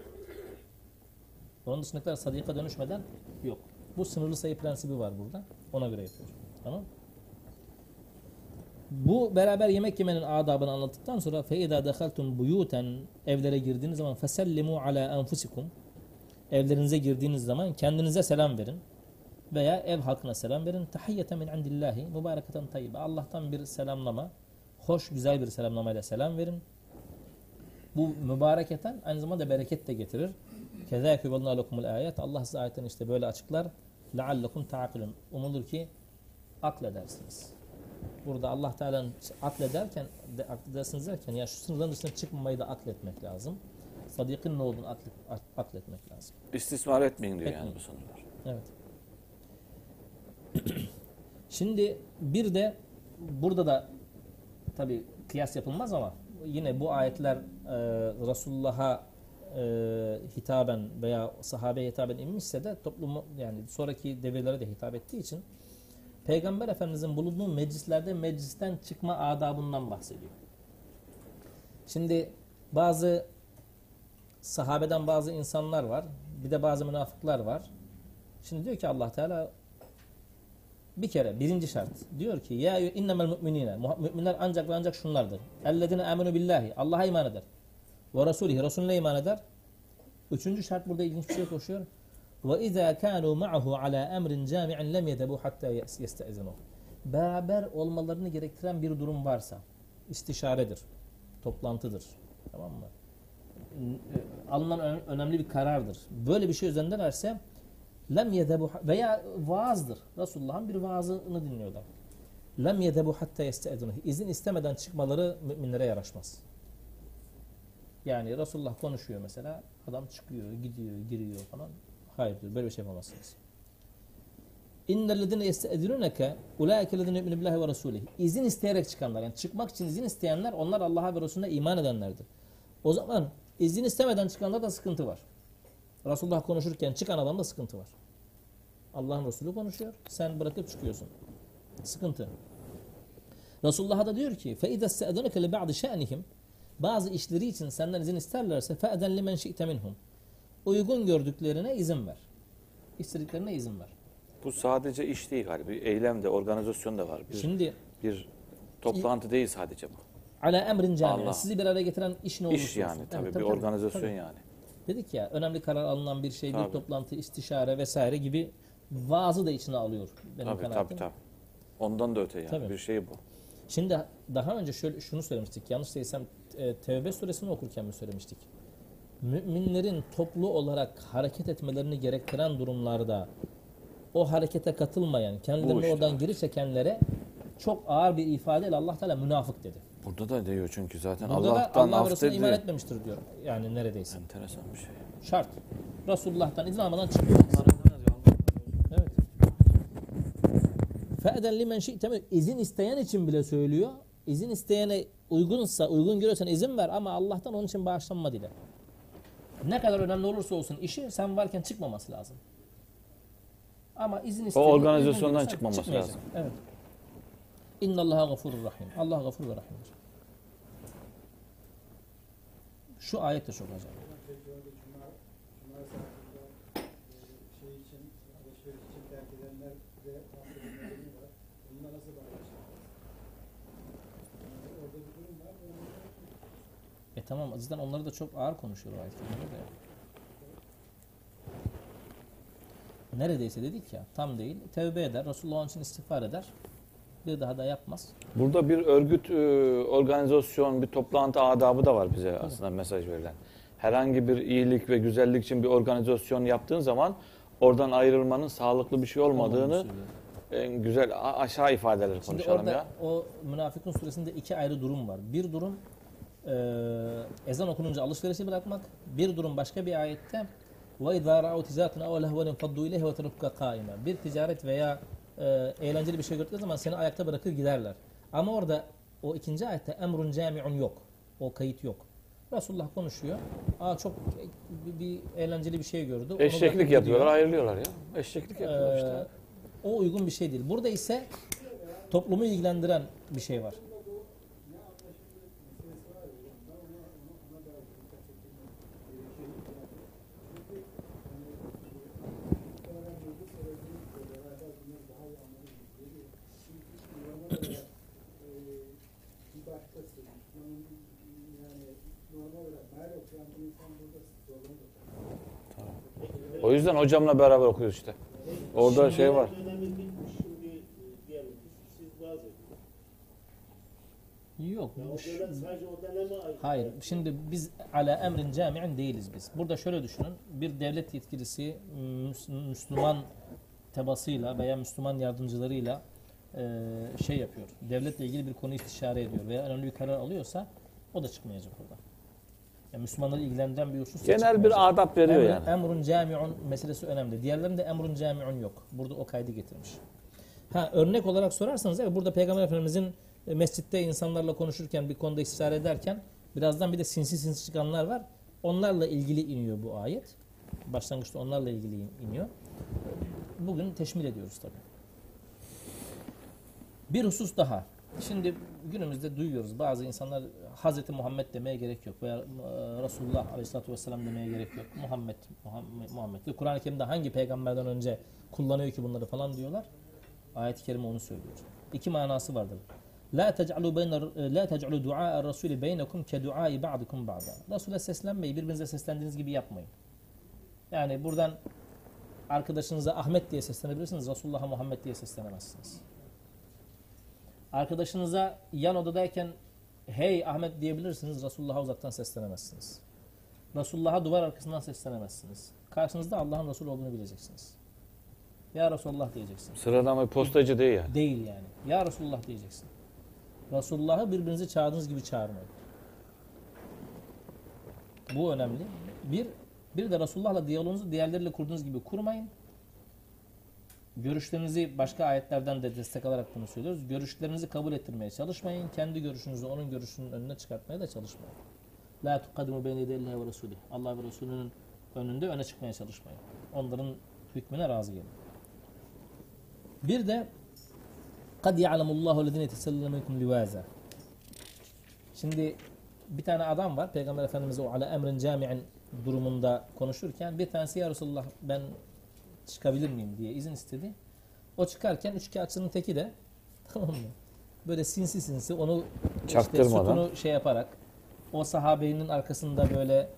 Onun dışındakiler sadika dönüşmeden yok. Bu sınırlı sayı prensibi var burada. Ona göre yapıyor. Tamam bu beraber yemek yemenin adabını anlattıktan sonra fe idâ dehaltum evlere girdiğiniz zaman fesellimu ala enfusikum evlerinize girdiğiniz zaman kendinize selam verin veya ev halkına selam verin. Tahiyyete min indillahi mübareketen tayyibe. Allah'tan bir selamlama, hoş güzel bir selamlamayla selam verin. Bu mübareketen aynı zamanda bereket de getirir. Kezâkü vallâhu lekumul ayet. Allah size ayetten işte böyle açıklar. Leallekum ta'akilun. Umulur ki akledersiniz. Burada Allah Teala'nın aklederken, de, akledersiniz derken ya şu sınırların dışına çıkmamayı da akletmek lazım. Sadikin ne olduğunu aklet, ak- akletmek lazım. İstismar etmeyin diyor yani Etmeyin. bu sınırlar. Evet. Şimdi bir de burada da tabi kıyas yapılmaz ama yine bu ayetler e, Resulullah'a e, hitaben veya sahabeye hitaben inmişse de toplumu yani sonraki devirlere de hitap ettiği için Peygamber Efendimizin bulunduğu meclislerde meclisten çıkma adabından bahsediyor. Şimdi bazı sahabeden bazı insanlar var. Bir de bazı münafıklar var. Şimdi diyor ki Allah Teala bir kere birinci şart diyor ki ya innemel müminine müminler ancak ve ancak şunlardır. Ellezine amenu billahi Allah'a iman eder. Ve rasulihi Resulüne iman eder. Üçüncü şart burada ilginç bir şey koşuyor. Ve izâ kânû ma'ahu alâ emrin câmi'in lem yedebû hattâ yeste'izinuh. Beraber olmalarını gerektiren bir durum varsa istişaredir, toplantıdır. Tamam mı? Alınan önemli bir karardır. Böyle bir şey üzerindelerse lem yedebu veya vaazdır. Resulullah'ın bir vaazını dinliyorlar. Lem yedebu hatta yeste'ezinuh. İzin istemeden çıkmaları müminlere yaraşmaz. Yani Resulullah konuşuyor mesela. Adam çıkıyor, gidiyor, giriyor falan. Hayır diyor. Böyle bir şey yapamazsınız. İnnellezine yeste'edinuneke ulaikellezine yu'minu billahi ve rasulih. İzin isteyerek çıkanlar. Yani çıkmak için izin isteyenler onlar Allah'a ve Resulüne iman edenlerdir. O zaman izin istemeden çıkanlarda sıkıntı var. Resulullah konuşurken çıkan adamda sıkıntı var. Allah'ın Resulü konuşuyor. Sen bırakıp çıkıyorsun. Sıkıntı. Resulullah da diyor ki فَاِذَا اسْتَأْذَنَكَ لِبَعْضِ شَأْنِهِمْ Bazı işleri için senden izin isterlerse فَاَذَنْ لِمَنْ شِئْتَ مِنْهُمْ Uygun gördüklerine izin ver. İstediklerine izin ver. Bu sadece iş değil galiba. Bir eylem de, organizasyon da var. Bir, Şimdi bir toplantı değil sadece bu. ala emrin cami. Allah. Sizi bir araya getiren iş ne olursa İş yani olsun. tabii Evet, bir organizasyon tabii. yani. Dedik ya önemli karar alınan bir şey, bir Tabii. toplantı, istişare vesaire gibi vaazı da içine alıyor benim Tabii kanaatim. tabii tabii. Ondan da öte yani. Tabii. Bir şey bu. Şimdi daha önce şöyle şunu söylemiştik. Yanlış değilsem e, Tevbe suresini okurken mi söylemiştik? Müminlerin toplu olarak hareket etmelerini gerektiren durumlarda o harekete katılmayan, kendilerini işte. oradan geri çekenlere çok ağır bir ifadeyle Allah Teala münafık dedi. Burada da diyor çünkü zaten Burada Allah'tan da Allah af iman etmemiştir diyor. Yani neredeyse. Enteresan bir şey. Şart. Resulullah'tan izin almadan çıkmıyor. Evet. Fe'eden limen şi'te izin isteyen için bile söylüyor. İzin isteyene uygunsa, uygun görüyorsan izin ver ama Allah'tan onun için bağışlanma dile. Ne kadar önemli olursa olsun işi sen varken çıkmaması lazım. Ama izin isteyene organizasyondan uygun görürsen çıkmaması lazım. Evet. İnnallaha gafurur rahim. Allah gafur ve rahimdir. Şu ayet de çok acayip. E, tamam zaten onları da çok ağır konuşuyor ayet kerimeler de. Neredeyse dedik ya tam değil. Tevbe eder. Resulullah onun için istiğfar eder Bir daha da yapmaz. Burada bir örgüt, e, organizasyon, bir toplantı adabı da var bize aslında mesaj verilen. Herhangi bir iyilik ve güzellik için bir organizasyon yaptığın zaman oradan ayrılmanın sağlıklı bir şey olmadığını Olmadığını söylüyor. en güzel a- aşağı ifadeleri Şimdi konuşalım orada ya. o münafıkun suresinde iki ayrı durum var. Bir durum e, ezan okununca alışverişi bırakmak. Bir durum başka bir ayette وَاِذَا رَعُوا تِجَارَةً اَوْ لَهْوًا فَضُّوا اِلَيْهِ وَتَرُكَّ قَائِمًا Bir ticaret veya e, eğlenceli bir şey gördükleri zaman seni ayakta bırakır giderler. Ama orada o ikinci ayette emrun cami'un yok. O kayıt yok. Resulullah konuşuyor. Aa çok bir, bir eğlenceli bir şey gördü. Onu Eşeklik yapıyorlar, ayrılıyorlar ya. Eşeklik yapıyorlar Ee, işte. o uygun bir şey değil. Burada ise toplumu ilgilendiren bir şey var. bir başkası, Müslümanın yani normal olarak meal okuyan bir insan burada zorlanır. O yüzden hocamla beraber okuyoruz işte. Orada şey var. Şimdi diyelim ki siz vaaz ettiniz. Yok. Ya bu o ş- dönem sadece o döneme ait. Hayır. Şimdi biz ala emrin cami'in değiliz biz. Burada şöyle düşünün. Bir devlet yetkilisi Müs- Müslüman tebasıyla veya Müslüman yardımcılarıyla e, şey yapıyor. Devletle ilgili bir konu istişare ediyor veya önemli bir karar alıyorsa o da çıkmayacak orada. Yani Müslümanları ilgilendiren bir husus Genel bir adap veriyor Emr- yani. Emrun cami'un meselesi önemli. Diğerlerinde emrun cami'un yok. Burada o kaydı getirmiş. Ha örnek olarak sorarsanız evet burada Peygamber Efendimizin e, mescitte insanlarla konuşurken bir konuda istişare ederken birazdan bir de sinsi sinsi çıkanlar var. Onlarla ilgili iniyor bu ayet. Başlangıçta onlarla ilgili in- iniyor. Bugün teşmil ediyoruz tabi. Bir husus daha. Şimdi günümüzde duyuyoruz bazı insanlar Hazreti Muhammed demeye gerek yok veya e, Resulullah Aleyhisselatü Vesselam demeye gerek yok. Muhammed, Muhammed, Muhammed. Kur'an-ı Kerim'de hangi peygamberden önce kullanıyor ki bunları falan diyorlar. Ayet-i Kerime onu söylüyor. İki manası vardır. La tec'alu beyne la tec'alu du'a Resulü beynekum ke du'ai ba'dukum ba'da. Resul'e seslenmeyi birbirinize seslendiğiniz gibi yapmayın. Yani buradan arkadaşınıza Ahmet diye seslenebilirsiniz. Resulullah'a Muhammed diye seslenemezsiniz. Arkadaşınıza yan odadayken hey Ahmet diyebilirsiniz. Resulullah'a uzaktan seslenemezsiniz. Resulullah'a duvar arkasından seslenemezsiniz. Karşınızda Allah'ın Resulü olduğunu bileceksiniz. Ya Resulullah diyeceksiniz. Sıradan bir postacı değil yani. Değil yani. Ya Resulullah diyeceksin. Resulullah'ı birbirinizi çağırdığınız gibi çağırmayın. Bu önemli. Bir, bir de Resulullah'la diyaloğunuzu diğerleriyle kurduğunuz gibi kurmayın. Görüşlerinizi başka ayetlerden de destek alarak bunu söylüyoruz. Görüşlerinizi kabul ettirmeye çalışmayın. Kendi görüşünüzü onun görüşünün önüne çıkartmaya da çalışmayın. La tukadimu beyne yedeyillahi ve Resulih. Allah ve Resulünün önünde öne çıkmaya çalışmayın. Onların hükmüne razı gelin. Bir de kad ya'lemullahu lezine yetesellene minkum livaza. Şimdi bir tane adam var. Peygamber Efendimiz o ala emrin cami'in durumunda konuşurken bir tanesi ya Resulullah ben çıkabilir miyim diye izin istedi. O çıkarken üç kağıtçının teki de tamam mı? Böyle sinsi sinsi onu işte sütunu şey yaparak o sahabenin arkasında böyle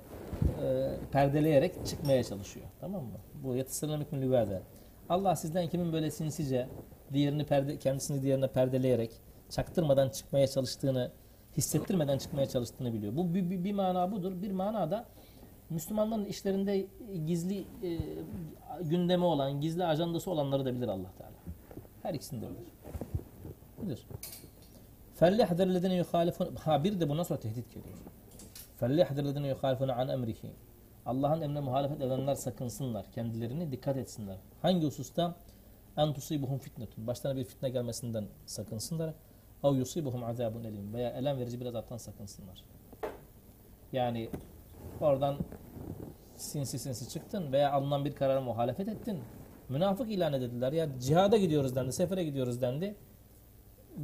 e, perdeleyerek çıkmaya çalışıyor. Tamam mı? Bu minkum livaza. Allah sizden kimin böyle sinsice diğerini perde, kendisini diğerine perdeleyerek çaktırmadan çıkmaya çalıştığını hissettirmeden çıkmaya çalıştığını biliyor. Bu bir, bir, bir mana budur. Bir mana da Müslümanların işlerinde gizli e, gündemi olan, gizli ajandası olanları da bilir Allah Teala. Her ikisini de bilir. Bilir. فَلْيَحْذَرْ الَّذِينَ يُخَالِفُونَ Ha bir de bundan sonra tehdit geliyor. فَلْيَحْذَرْ الَّذِينَ يُخَالِفُونَ عَنْ اَمْرِهِ Allah'ın emrine muhalefet edenler sakınsınlar. Kendilerini dikkat etsinler. Hangi hususta? En tusibuhum fitnetun. Başlarına bir fitne gelmesinden sakınsınlar. Ev yusibuhum azabun elim. Veya elem verici bir azaptan sakınsınlar. Yani oradan sinsi sinsi çıktın veya alınan bir karara muhalefet ettin. Münafık ilan edildiler. Ya cihada gidiyoruz dendi, sefere gidiyoruz dendi.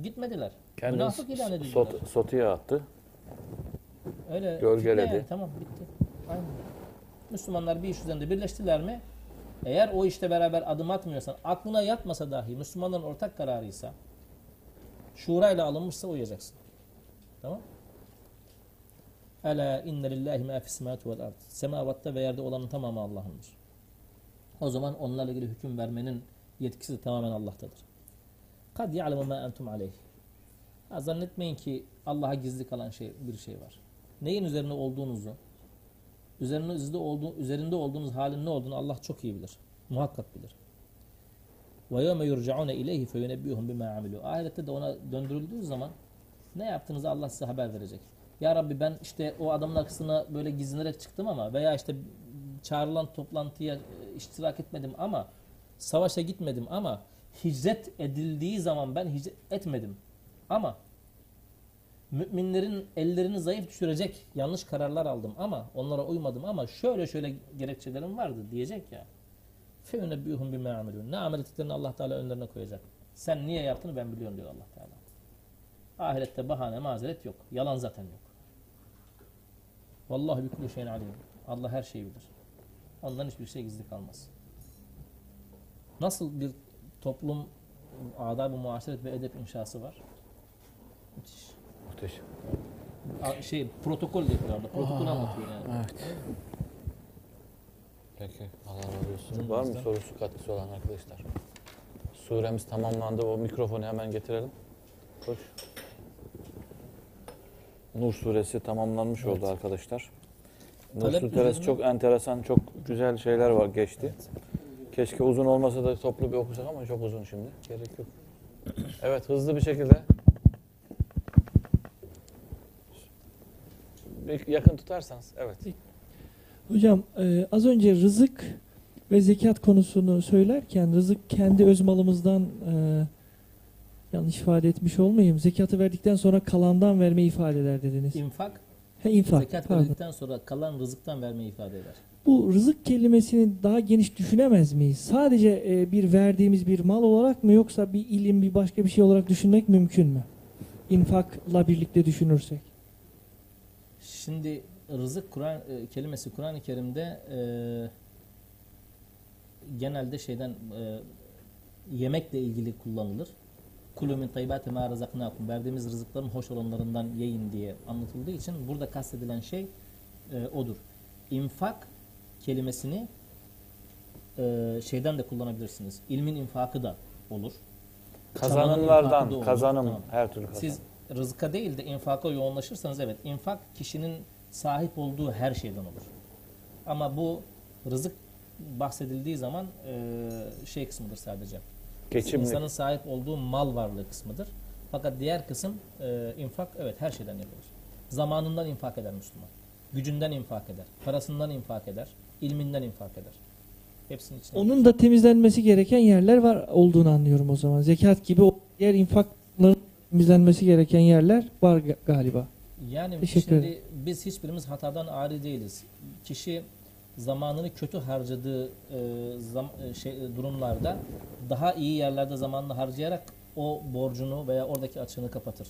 Gitmediler. Kendini Münafık ilan edildiler. sot, sotuya attı. Öyle Gölgeledi. yani, tamam bitti. Aynen. Müslümanlar bir iş üzerinde birleştiler mi? Eğer o işte beraber adım atmıyorsan, aklına yatmasa dahi Müslümanların ortak kararıysa, şurayla alınmışsa uyacaksın. Tamam? Ela inne lillahi ma fis semavati vel ard. Semavatta ve yerde olanın tamamı Allah'ındır. O zaman onlarla ilgili hüküm vermenin yetkisi de tamamen Allah'tadır. Kad ya'lemu ma entum aleyh. Ha, zannetmeyin ki Allah'a gizli kalan şey bir şey var. Neyin üzerine olduğunuzu, üzerinizde olduğu, üzerinde olduğunuz halin ne olduğunu Allah çok iyi bilir. Muhakkak bilir. Ve yevme yurcaune ileyhi feyunebbihum bima amilu. Ahirette de ona döndürüldüğü zaman ne yaptığınızı Allah size haber verecek. Ya Rabbi ben işte o adamın arkasına böyle gizlenerek çıktım ama veya işte çağrılan toplantıya e, iştirak etmedim ama savaşa gitmedim ama hicret edildiği zaman ben hicret etmedim. Ama müminlerin ellerini zayıf düşürecek yanlış kararlar aldım ama onlara uymadım ama şöyle şöyle gerekçelerim vardı diyecek ya. فَيُنَبِّيهُمْ بِمَا عَمِلُونَ Ne amel ettiklerini Allah Teala önlerine koyacak. Sen niye yaptığını ben biliyorum diyor Allah Teala. Ahirette bahane mazeret yok. Yalan zaten yok. Vallahi bi kulli şeyin alim. Allah her şeyi bilir. Ondan hiçbir şey gizli kalmaz. Nasıl bir toplum adab-ı muaşeret ve edep inşası var? Müthiş. Muhteşem. A- şey protokol diyor orada. Protokol anlatıyor yani. Evet. Peki. Allah razı olsun. Var mı sorusu katkısı olan arkadaşlar? Suremiz tamamlandı. O mikrofonu hemen getirelim. Koş. Nur suresi tamamlanmış oldu arkadaşlar. Nur Talep suresi çok enteresan, çok güzel şeyler var geçti. Keşke uzun olmasa da toplu bir okusak ama çok uzun şimdi. Gerek yok. Evet hızlı bir şekilde. Bir yakın tutarsanız. Evet. Hocam e, az önce rızık ve zekat konusunu söylerken rızık kendi öz malımızdan e, yanlış ifade etmiş olmayayım. Zekatı verdikten sonra kalandan verme ifade eder dediniz. İnfak, He, infak. zekat pardon. verdikten sonra kalan rızıktan vermeyi ifade eder. Bu rızık kelimesini daha geniş düşünemez miyiz? Sadece e, bir verdiğimiz bir mal olarak mı yoksa bir ilim bir başka bir şey olarak düşünmek mümkün mü? infakla birlikte düşünürsek. Şimdi rızık Kur'an e, kelimesi Kur'an-ı Kerim'de e, genelde şeyden e, yemekle ilgili kullanılır. Kulü min tayyibati ma razaknakum. Verdiğimiz rızıkların hoş olanlarından yiyin diye anlatıldığı için burada kastedilen şey e, odur. İnfak kelimesini e, şeyden de kullanabilirsiniz. İlmin infakı da olur. Kazanımlardan, olur. kazanım, Tamam. her türlü kazanım. Siz rızka değil de infaka yoğunlaşırsanız evet infak kişinin sahip olduğu her şeyden olur. Ama bu rızık bahsedildiği zaman e, şey kısmıdır sadece. Geçimlik. İnsanın sahip olduğu mal varlığı kısmıdır. Fakat diğer kısım e, infak evet her şeyden yapılır. Zamanından infak eder Müslüman. Gücünden infak eder. Parasından infak eder. ilminden infak eder. Hepsinin içine. Onun da temizlenmesi gereken yerler var olduğunu anlıyorum o zaman. Zekat gibi o diğer infakların temizlenmesi gereken yerler var ga- galiba. Yani Teşekkür şimdi biz hiçbirimiz hatadan ari değiliz. Kişi zamanını kötü harcadığı e, zam, e, şey, e, durumlarda daha iyi yerlerde zamanını harcayarak o borcunu veya oradaki açığını kapatır.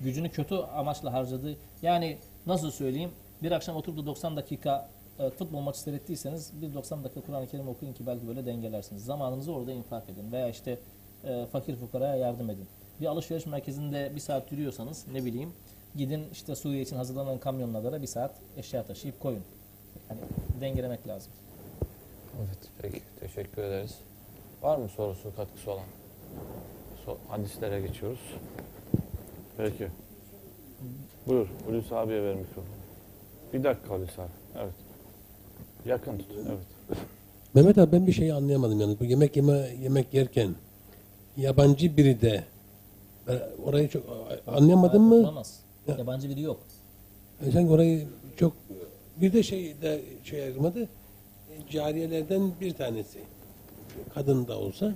Gücünü kötü amaçla harcadığı yani nasıl söyleyeyim bir akşam oturup da 90 dakika e, futbol maçı seyrettiyseniz bir 90 dakika Kur'an-ı Kerim okuyun ki belki böyle dengelersiniz. Zamanınızı orada infak edin veya işte e, fakir fukaraya yardım edin. Bir alışveriş merkezinde bir saat yürüyorsanız ne bileyim gidin işte Suriye için hazırlanan kamyonlara bir saat eşya taşıyıp koyun. Yani dengelemek lazım. Evet, peki. Teşekkür ederiz. Var mı sorusu, katkısı olan? So hadislere geçiyoruz. Peki. Buyur, Hulusi abiye ver mikrofonu. Bir dakika Hulusi abi. Evet. Yakın tut, evet. Mehmet abi ben bir şeyi anlayamadım yani bu yemek yeme yemek yerken yabancı biri de ben orayı çok anlayamadın mı? Olamaz. Ya. Yabancı biri yok. Yani Sen orayı çok bir de şey de şey ayırmadı. Cariyelerden bir tanesi. Kadın da olsa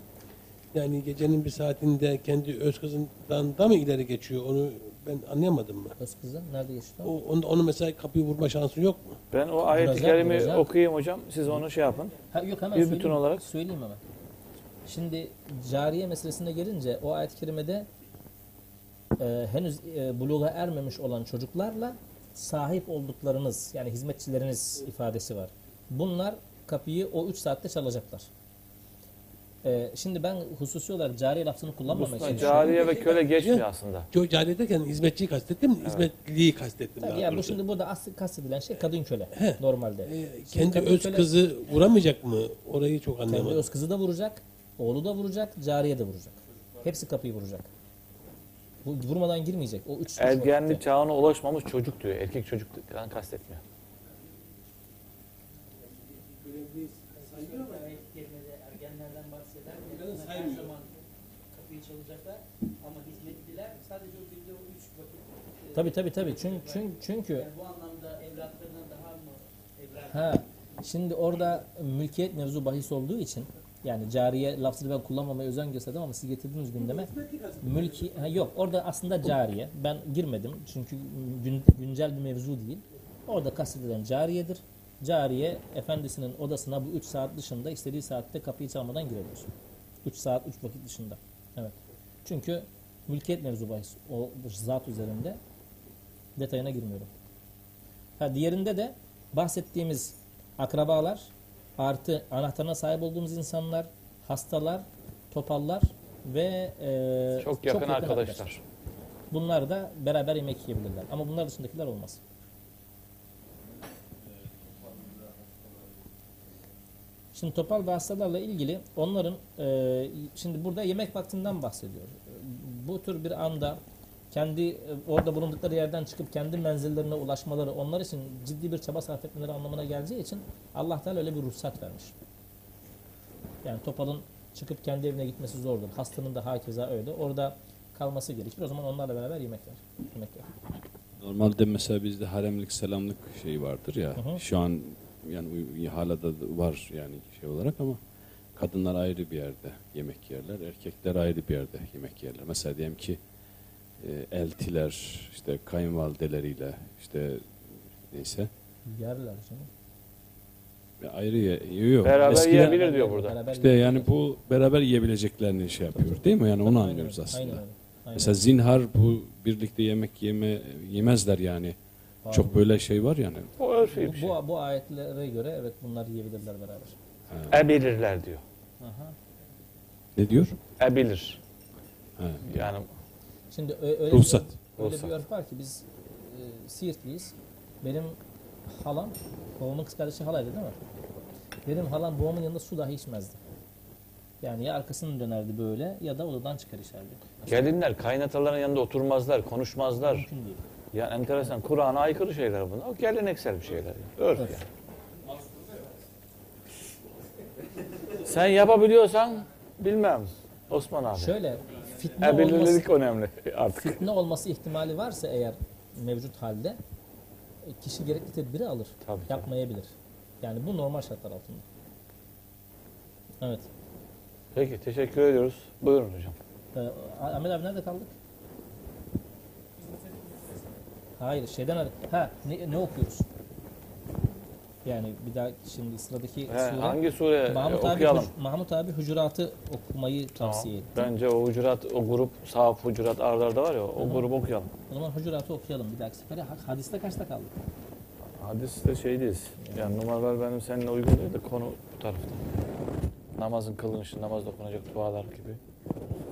yani gecenin bir saatinde kendi öz kızından da mı ileri geçiyor onu ben anlayamadım mı? Kız kızı nerede geçti? o? O, onu, onu mesela kapıyı vurma şansı yok mu? Ben o ayet-i kerimi okuyayım hocam. Siz onu şey yapın. Ha, yok hemen Bir söyleyeyim. bütün olarak. Söyleyeyim hemen. Şimdi cariye meselesine gelince o ayet-i kerimede e, henüz e, buluğa ermemiş olan çocuklarla sahip olduklarınız yani hizmetçileriniz ifadesi var. Bunlar kapıyı o 3 saatte çalacaklar. E, şimdi ben hususi olarak cariye lafını kullanmamak Aslında için cariye ve köle geçmiyor aslında. Çok cariye derken hizmetçiyi kastettim, hizmetliyi kastettim. Tabii daha ya bu şimdi burada asıl kastedilen şey kadın köle He. normalde. Ee, kendi kadın öz köle- kızı vuramayacak mı? Orayı çok Kendi anlayamadım. öz kızı da vuracak, oğlu da vuracak, cariye de vuracak. Hepsi kapıyı vuracak. Vurmadan girmeyecek. O üç, Ergenlik çağına ulaşmamış çocuk diyor. Erkek çocuk falan kastetmiyor. ergenlerden bahsederken her zaman kapıyı çalacaklar ama hizmetliler sadece o günde o üç vakit Tabii tabii tabii. Çünkü, çünkü, çünkü yani bu anlamda evlatlarına daha mı evlat ha şimdi orada mülkiyet mevzu bahis olduğu için yani cariye lafzını ben kullanmamaya özen gösterdim ama siz getirdiğiniz gündeme mülki ha, yok orada aslında cariye ben girmedim çünkü gün- güncel bir mevzu değil. Orada kastedilen cariyedir. Cariye efendisinin odasına bu 3 saat dışında istediği saatte kapıyı çalmadan girebilir. 3 saat 3 vakit dışında. Evet. Çünkü mülkiyet mevzu bahis o zat üzerinde detayına girmiyorum. Ha, diğerinde de bahsettiğimiz akrabalar artı anahtarına sahip olduğumuz insanlar, hastalar, topallar ve e, Çok yakın arkadaşlar. Bunlar da beraber yemek yiyebilirler. Ama bunlar dışındakiler olmaz. Şimdi topal ve hastalarla ilgili onların e, şimdi burada yemek vaktinden bahsediyor. Bu tür bir anda kendi e, orada bulundukları yerden çıkıp kendi menzillerine ulaşmaları onlar için ciddi bir çaba sarf etmeleri anlamına geleceği için Allah Teala öyle bir ruhsat vermiş. Yani topalın çıkıp kendi evine gitmesi zordur. Hastanın da hakeza öyle. Orada kalması gerekir. O zaman onlarla beraber yemekler. Yemekler. Normalde mesela bizde haremlik selamlık şeyi vardır ya. Hı hı. Şu an yani hala da var yani şey olarak ama kadınlar ayrı bir yerde yemek yerler, erkekler ayrı bir yerde yemek yerler. Mesela diyelim ki e, eltiler işte kayınvalideleriyle işte neyse Yerler canım. ve ayrı ye- yiyor. Beraber Eskiden- yiyebilir. diyor burada. Beraber İşte yani bu beraber yiyebileceklerini şey yapıyor değil mi? Yani onu anlıyoruz aslında. aynen öyle. Aynen. Mesela zinhar bu birlikte yemek yeme yemezler yani. Çok böyle şey var yani. Bu örfi bu, bir şey. bu, bu ayetlere göre evet bunlar yiyebilirler beraber. Ha. Ebilirler diyor. Aha. Ne diyor? Ebilir. Ha. Yani Şimdi öyle, Ruhsat. Bir, öyle Ruhsat. bir örf var ki biz e, Siirtliyiz. Benim halam, babamın kız kardeşi halaydı değil mi? Benim halam babamın yanında su dahi içmezdi. Yani ya arkasını dönerdi böyle ya da odadan çıkar içerdi. gelinler kaynataların yanında oturmazlar, konuşmazlar. Mümkün değil. Yani enteresan. Kur'an'a aykırı şeyler bunlar. O geleneksel bir şeyler. Yani. Örf Evet. yani. Sen yapabiliyorsan bilmem. Osman abi. Şöyle fitne olması, Ebilirlik önemli artık. fitne olması ihtimali varsa eğer mevcut halde e, kişi gerekli tedbiri alır. Tabii. Yapmayabilir. Yani bu normal şartlar altında. Evet. Peki teşekkür ediyoruz. Buyurun hocam. Ee, Ahmet abi nerede kaldık? Hayır şeyden ha ne, ne okuyoruz? Yani bir daha şimdi sıradaki He, sure hangi sure Mahmut abi, okuyalım? Huc- Mahmut abi Hucurat'ı okumayı tavsiye etti. Bence o hucurat, o grup, sahaf hucurat ardarda var ya, o grubu okuyalım. O zaman Hucurat'ı okuyalım bir dahaki sefere. Ha- Hadiste kaçta kaldık? Hadiste şeydeyiz. Yani numaralar benim seninle uygun değil de konu bu tarafta. Namazın kılınışı, namazda okunacak dualar gibi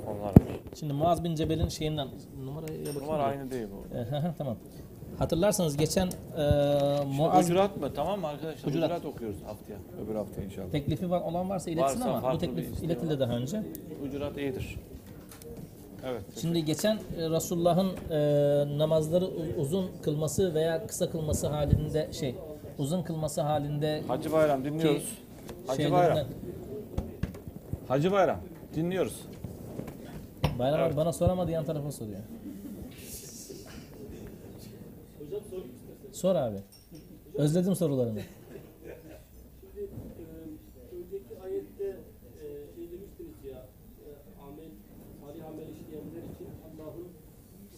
onlar var. Şimdi Muaz bin Cebel'in şeyinden numaraya bakayım. Numara aynı değil bu. Hı hı, tamam. Hatırlarsanız geçen e, Muaz... Hucurat mı? Tamam mı arkadaşlar? Hucurat. Hucurat, okuyoruz haftaya. Öbür hafta inşallah. teklifi var, olan varsa iletsin Varsa ama bu teklif iletildi daha önce. Hucurat iyidir. Evet. Şimdi geçen e, Resulullah'ın e, namazları uzun kılması veya kısa kılması halinde şey uzun kılması halinde Hacı Bayram dinliyoruz. Hacı şeylerinden- Bayram. Hacı Bayram dinliyoruz. Bayram abi Evet. bana soramadı yan tarafa soruyor. Sor abi. Özledim sorularını. Şimdi önceki ayette demiştiniz ya amel, salih amel işleyenler için Allah'ın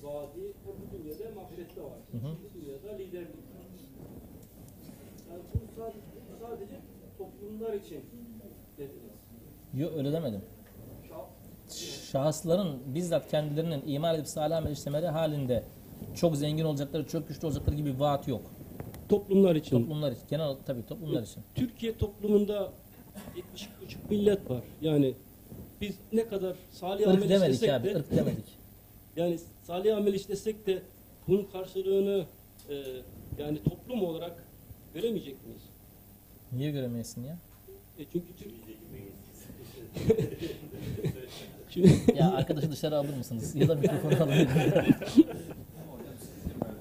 vaadi hem bu dünyada hem ahirette var. Hı hı. Bu dünyada liderlik var. Yani bu sadece, sadece toplumlar için dediniz. Yok öyle demedim. Şah- Şahısların bizzat kendilerinin iman edip salih amel işlemeleri halinde çok zengin olacakları, çok güçlü olacakları gibi bir vaat yok. Toplumlar için. Toplumlar için. Genel tabii toplumlar için. Türkiye toplumunda 70,5 millet var. Yani biz ne kadar salih amel demedik işlesek abi, de ırk demedik. yani salih amel işlesek de bunun karşılığını e, yani toplum olarak göremeyecek miyiz? Niye göremeyesin ya? E çünkü Türk... Şimdi Ya arkadaşı dışarı alır mısınız? Ya da mikrofonu alın.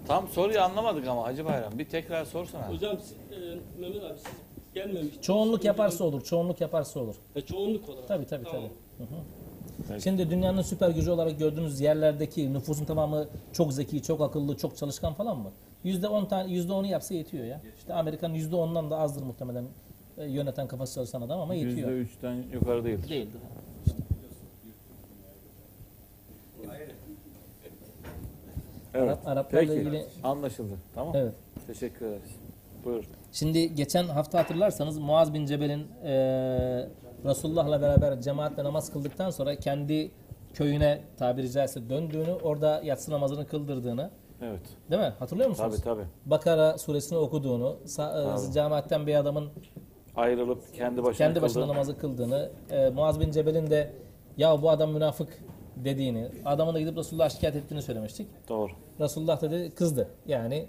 Tam soruyu anlamadık ama Hacı Bayram. Bir tekrar sorsana. hocam e, Mehmet abi siz gelmemiştiniz. çoğunluk yaparsa olur, çoğunluk yaparsa olur. E, çoğunluk olarak. Tabii tabii Tamam. tabii. Hı hı. Şimdi dünyanın süper gücü olarak gördüğünüz yerlerdeki nüfusun tamamı çok zeki, çok akıllı, çok çalışkan falan mı? Yüzde on tane, yüzde onu yapsa yetiyor ya. İşte Amerika'nın yüzde ondan da azdır muhtemelen e, yöneten kafası çalışan adam ama yetiyor. %3'ten yukarı değildir. Değildir. Evet. Arap, Araplarla Peki. ilgili Anlaşıldı. Tamam. evet. Teşekkür ederiz. Buyur. Şimdi geçen hafta hatırlarsanız Muaz bin Cebel'in e, Resulullah'la beraber cemaatle namaz kıldıktan sonra kendi köyüne tabiri caizse döndüğünü, orada yatsı namazını kıldırdığını, Evet. değil mi? Hatırlıyor musunuz? Tabii tabii. Bakara suresini okuduğunu, e, Tabii. cemaatten bir adamın Ayrılıp kendi başına kendi başına kıldı. namazı kıldığını, e, Muaz bin Cebel'in de ya bu adam münafık dediğini, adamın da gidip Resulullah'a şikayet ettiğini söylemiştik. Doğru. Resulullah dedi kızdı. Yani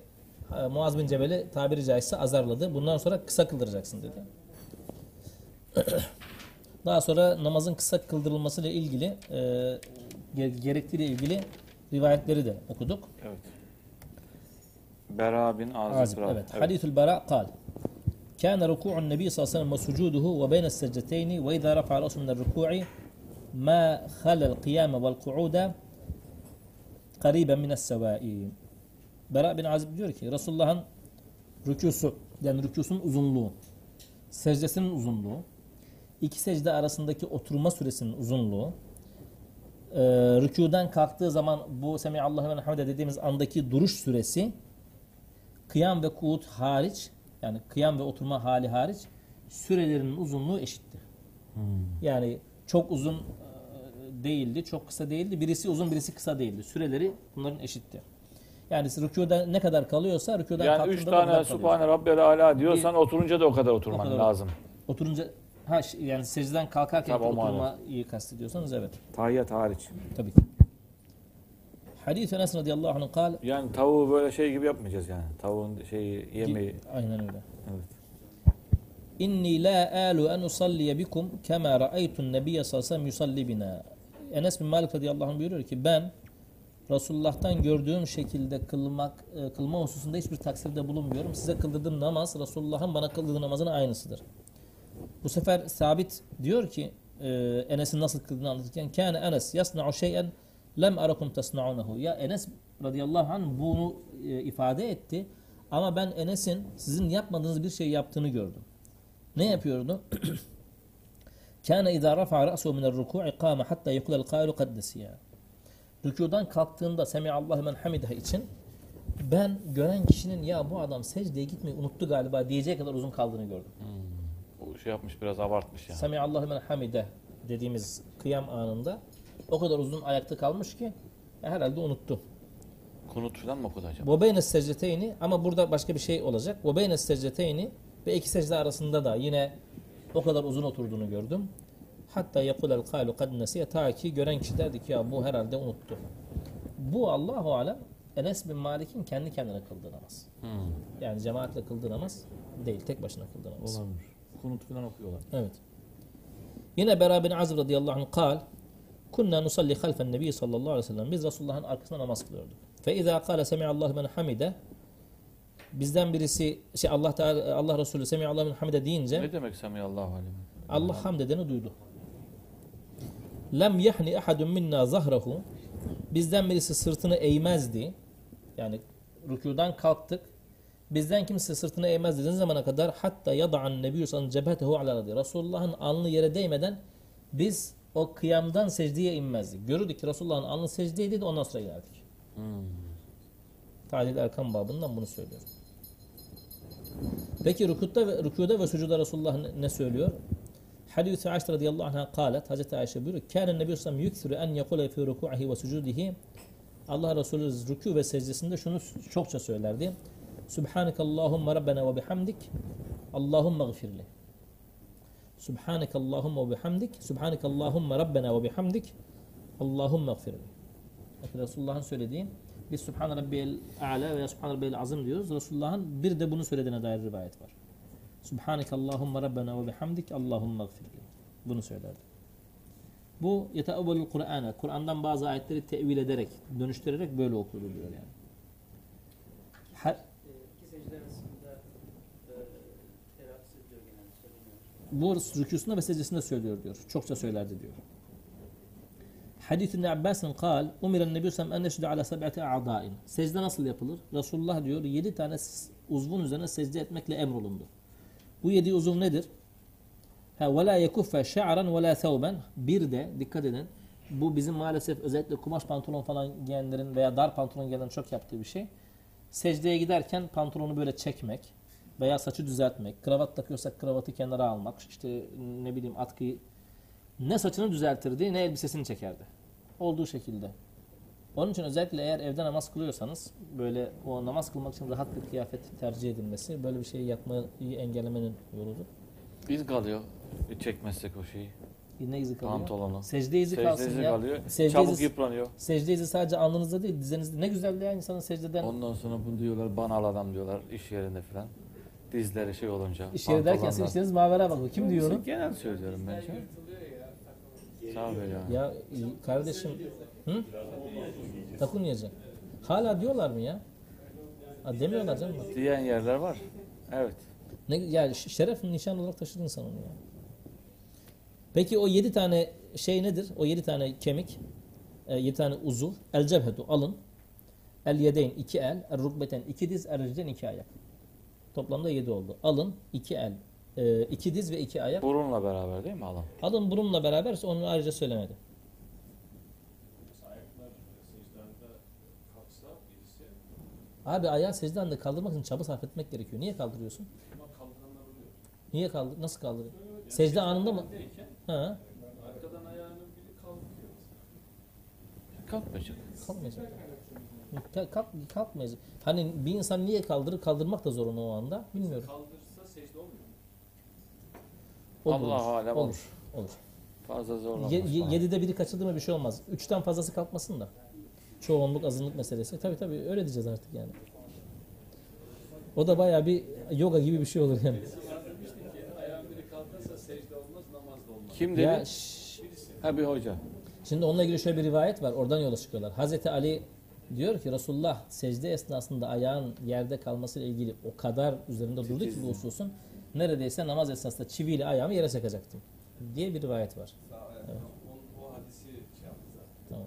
e, Muaz bin Cebel'i tabiri caizse azarladı. Bundan sonra kısa kıldıracaksın dedi. Daha sonra namazın kısa kıldırılmasıyla ilgili e, gerektiğiyle ilgili rivayetleri de okuduk. Evet. Bera bin Azib. Evet. evet. Hadithul Bera kal. Kâne rükû'un nebi sallallahu aleyhi ve sellem ve sucuduhu ve beyne secdeteyni ve idâ rafa'al asum rükû'i ma halal kıyame vel ku'uda kariben mines sevai. Bera bin Azib diyor ki Resulullah'ın rükûsu yani rükûsunun uzunluğu, secdesinin uzunluğu, iki secde arasındaki oturma süresinin uzunluğu, e, rükûden kalktığı zaman bu Semihallahu ve hamide dediğimiz andaki duruş süresi kıyam ve kuğut hariç yani kıyam ve oturma hali hariç sürelerinin uzunluğu eşittir. Hmm. Yani çok uzun değildi, çok kısa değildi. Birisi uzun, birisi kısa değildi. Süreleri bunların eşitti. Yani rükuda ne kadar kalıyorsa rükudan Yani kalktığında üç da o kadar tane kalıyor. Subhane Rabbiyel Ala diyorsan oturunca da o kadar oturman O kadar. lazım. Oturunca ha ş- yani secdeden kalkarken Tabii o oturmayı kastediyorsanız evet. Tahiyyat hariç. Tabii ki. Hadis Enes radıyallahu anh kal Yani tavuğu böyle şey gibi yapmayacağız yani. Tavuğun şeyi yemeği. Aynen öyle. Evet. İnni la alu en usalliye bikum kema ra'aytun nebiyye sallallahu aleyhi ve sellem yusalli bina. Enes bin Malik radıyallahu anh buyuruyor ki ben Resulullah'tan gördüğüm şekilde kılmak, e, kılma hususunda hiçbir taksirde bulunmuyorum. Size kıldırdığım namaz Resulullah'ın bana kıldığı namazın aynısıdır. Bu sefer sabit diyor ki e, Enes'in nasıl kıldığını anlatırken kâne Enes yasna'u şey'en lem arakum tasna'unehu. Ya Enes radıyallahu anh bunu e, ifade etti. Ama ben Enes'in sizin yapmadığınız bir şey yaptığını gördüm. Ne yapıyordu? Kâne idâ rafa'a ra'suhu minel rukû'i kâme hatta yekulel kâilu kaddesiya. Rükudan kalktığında Semiallahu men hamideh için ben gören kişinin ya bu adam secdeye gitmeyi unuttu galiba diyeceği kadar uzun kaldığını gördüm. O şey yapmış biraz abartmış yani. Semiallahu men hamide dediğimiz kıyam anında o kadar uzun ayakta kalmış ki e, herhalde unuttu. Kunut falan mı okudu acaba? Ve beyne secdeteyni ama burada başka bir şey olacak. Ve beyne secdeteyni ve iki secde arasında da yine o kadar uzun oturduğunu gördüm. Hatta yekulel kâlu kad nesiye ta ki gören kişi derdi ki ya bu herhalde unuttu. Bu Allahu alem Enes bin Malik'in kendi kendine kıldığı namaz. Hmm. Yani cemaatle kıldığı namaz değil, tek başına kıldığı namaz. Olabilir. Kunut falan okuyorlar. Evet. Yine Bera bin Azib radıyallahu anh kal Kunna nusalli halfen nebi sallallahu aleyhi ve sellem. Biz Resulullah'ın arkasında namaz kılıyorduk. Fe izâ kâle semi'allahu men hamide bizden birisi şey Allah Teala Allah Resulü semi'allahu men hamide deyince Ne demek Semiyallahu aleyhi? Allah hamd edeni duydu. Lem yahni ahadun minna zahrahu bizden birisi sırtını eğmezdi. Yani rükudan kalktık. Bizden kimse sırtını eğmez dediğin zamana kadar hatta yada'an nebiyyü sallallahu cebetehu ala radi. Resulullah'ın alnı yere değmeden biz o kıyamdan secdeye inmezdik. Görürdük ki Resulullah'ın alnı secdeydi de ondan sonra inerdik. Hmm. Tadil Erkan babından bunu söylüyor. Peki rükutta ve, rükuda ve sucuda Resulullah ne, ne söylüyor? Hadis-i Ayşe radıyallahu anh'a kalet, Hazreti Ayşe buyuruyor. Kâne nebi sallam yüksürü en yekule fi ruku'ihi ve sucudihi. Allah Resulü rükû ve secdesinde şunu çokça söylerdi. Subhanekallahumma rabbena ve bihamdik. Allahumma gfirli. Subhanekallahumma ve bihamdik. Subhanekallahumma rabbena ve bihamdik. Allahumma gfirli. Bakın Resulullah'ın söylediği biz Subhan Rabbiyel A'la veya Subhan Rabbiyel Azim diyoruz. Resulullah'ın bir de bunu söylediğine dair rivayet var. Subhaneke Allahumma Rabbena ve bihamdik Allahumma gfirli. Bunu söylerdi. Bu yeteavvelul Kur'an'a. Kur'an'dan bazı ayetleri tevil ederek, dönüştürerek böyle yani. Telaffuz ediyor genelde söyleniyor. bu rükûsunda ve secdesinde söylüyor diyor. Çokça söylerdi diyor. Hadis İbn Abbas'ın kal, umiren nebi sallam en neşhede ala seb'ati a'dain. Secde nasıl yapılır? Resulullah diyor, yedi tane s- uzvun üzerine secde etmekle emrolundu. Bu yedi uzuv nedir? Ha ve la yekuffe şa'ran ve la thawban. Bir de dikkat edin. Bu bizim maalesef özellikle kumaş pantolon falan giyenlerin veya dar pantolon giyenlerin çok yaptığı bir şey. Secdeye giderken pantolonu böyle çekmek veya saçı düzeltmek, kravat takıyorsak kravatı kenara almak, işte ne bileyim atkıyı ne saçını düzeltirdi ne elbisesini çekerdi. Olduğu şekilde. Onun için özellikle eğer evde namaz kılıyorsanız böyle o namaz kılmak için rahat bir kıyafet tercih edilmesi böyle bir şeyi yapmayı engellemenin yoludur. İz kalıyor. Çekmezsek o şeyi. Ne izi kalıyor? Pantolonu. Secde izi Secde kalsın izi ya. kalıyor. Secde Çabuk izi, yıpranıyor. secde izi sadece alnınızda değil dizinizde. Ne güzel ya insanın secdeden Ondan sonra bunu diyorlar banal adam diyorlar iş yerinde falan. Dizleri şey olunca. iş yeri derken sizin işleriniz mavera bakıyor. Kim diyor onu? Genel söylüyorum ben. şey. Sağ ol ya. Ya kardeşim hı? Takunyacı. Hala diyorlar mı ya? Ha, demiyorlar canım. bak. Diyen yerler var. Evet. Ne, ş- şeref nişan olarak taşıdın sen onu ya. Peki o yedi tane şey nedir? O yedi tane kemik, e, yedi tane uzuv. El cebhetu alın. El yedeyn iki el. El rukbeten iki diz. El ricden iki ayak. Toplamda yedi oldu. Alın iki el. E, iki diz ve iki ayak. Burunla beraber değil mi alan? Alın burunla beraber onu ayrıca söylemedi. Abi ayağı secden de kaldırmak için çaba sarf etmek gerekiyor. Niye kaldırıyorsun? Niye kaldır? Nasıl kaldırıyor? Secde anında mı? Ha. Arkadan ayağının biri kaldırıyor. kalkmayacak. Kalkmayacak. Kalk, kalk, kalkmayacak. Hani bir insan niye kaldırır? Kaldırmak da zorunda o anda. Bilmiyorum. Secde mu? Olur, Allah olur. alem olur. olur. Olur. Fazla Ye, zorlanmaz. ye- yedide biri kaçırdı mı bir şey olmaz. Üçten fazlası kalkmasın da. Çoğunluk azınlık meselesi. Tabii tabii öyle diyeceğiz artık yani. O da bayağı bir yoga gibi bir şey olur yani. Kim dedi? Ya ha bir hoca. Şimdi onunla ilgili şöyle bir rivayet var. Oradan yola çıkıyorlar. Hazreti Ali diyor ki Resulullah secde esnasında ayağın yerde kalması ile ilgili o kadar üzerinde durdu ki bu hususun neredeyse namaz esnasında çiviyle ayağımı yere çakacaktım diye bir rivayet var. Evet. O hadisi şey. Tamam.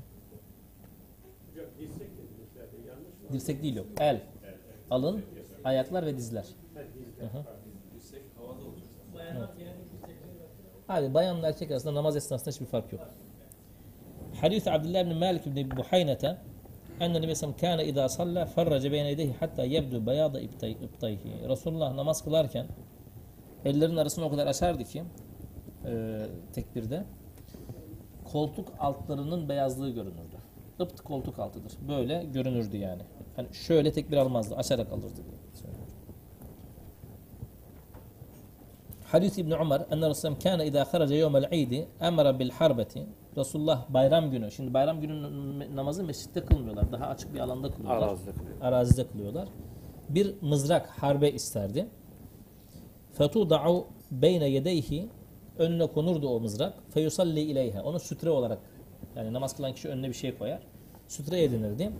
Hocam dirsek dediniz zaten yanlış mı? Dirsek değil yok. El, alın, ayaklar ve dizler. Hı hı. Dirsek havada olacak. Hadi bayanla erkek arasında namaz esnasında hiçbir fark yok. Hadis Abdullah bin Malik bin Buhaynete enne Nebi Sallam kâne idâ sallâ ferrace beyne yedeyhi hatta yebdu beyâda ibtay- ibtayhi. Resulullah namaz kılarken ellerin arasını o kadar açardı ki e, tekbirde koltuk altlarının beyazlığı görünürdü. Ipt koltuk altıdır. Böyle görünürdü yani. Hani şöyle tekbir almazdı. Açarak alırdı diye söylüyor. Hadis İbn Ömer enne Resulullah kâne idâ kharaca yevmel idi emre bil harbeti Resulullah bayram günü. Şimdi bayram günü namazı mescitte kılmıyorlar. Daha açık bir alanda kılıyorlar. Arazide kılıyor. Arazide kılıyorlar. Bir mızrak harbe isterdi. Fetuda'u beyne yedeyhi önüne konurdu o mızrak. Feyusalli ileyhe. Onu sütre olarak yani namaz kılan kişi önüne bir şey koyar. Sütre edinirdi.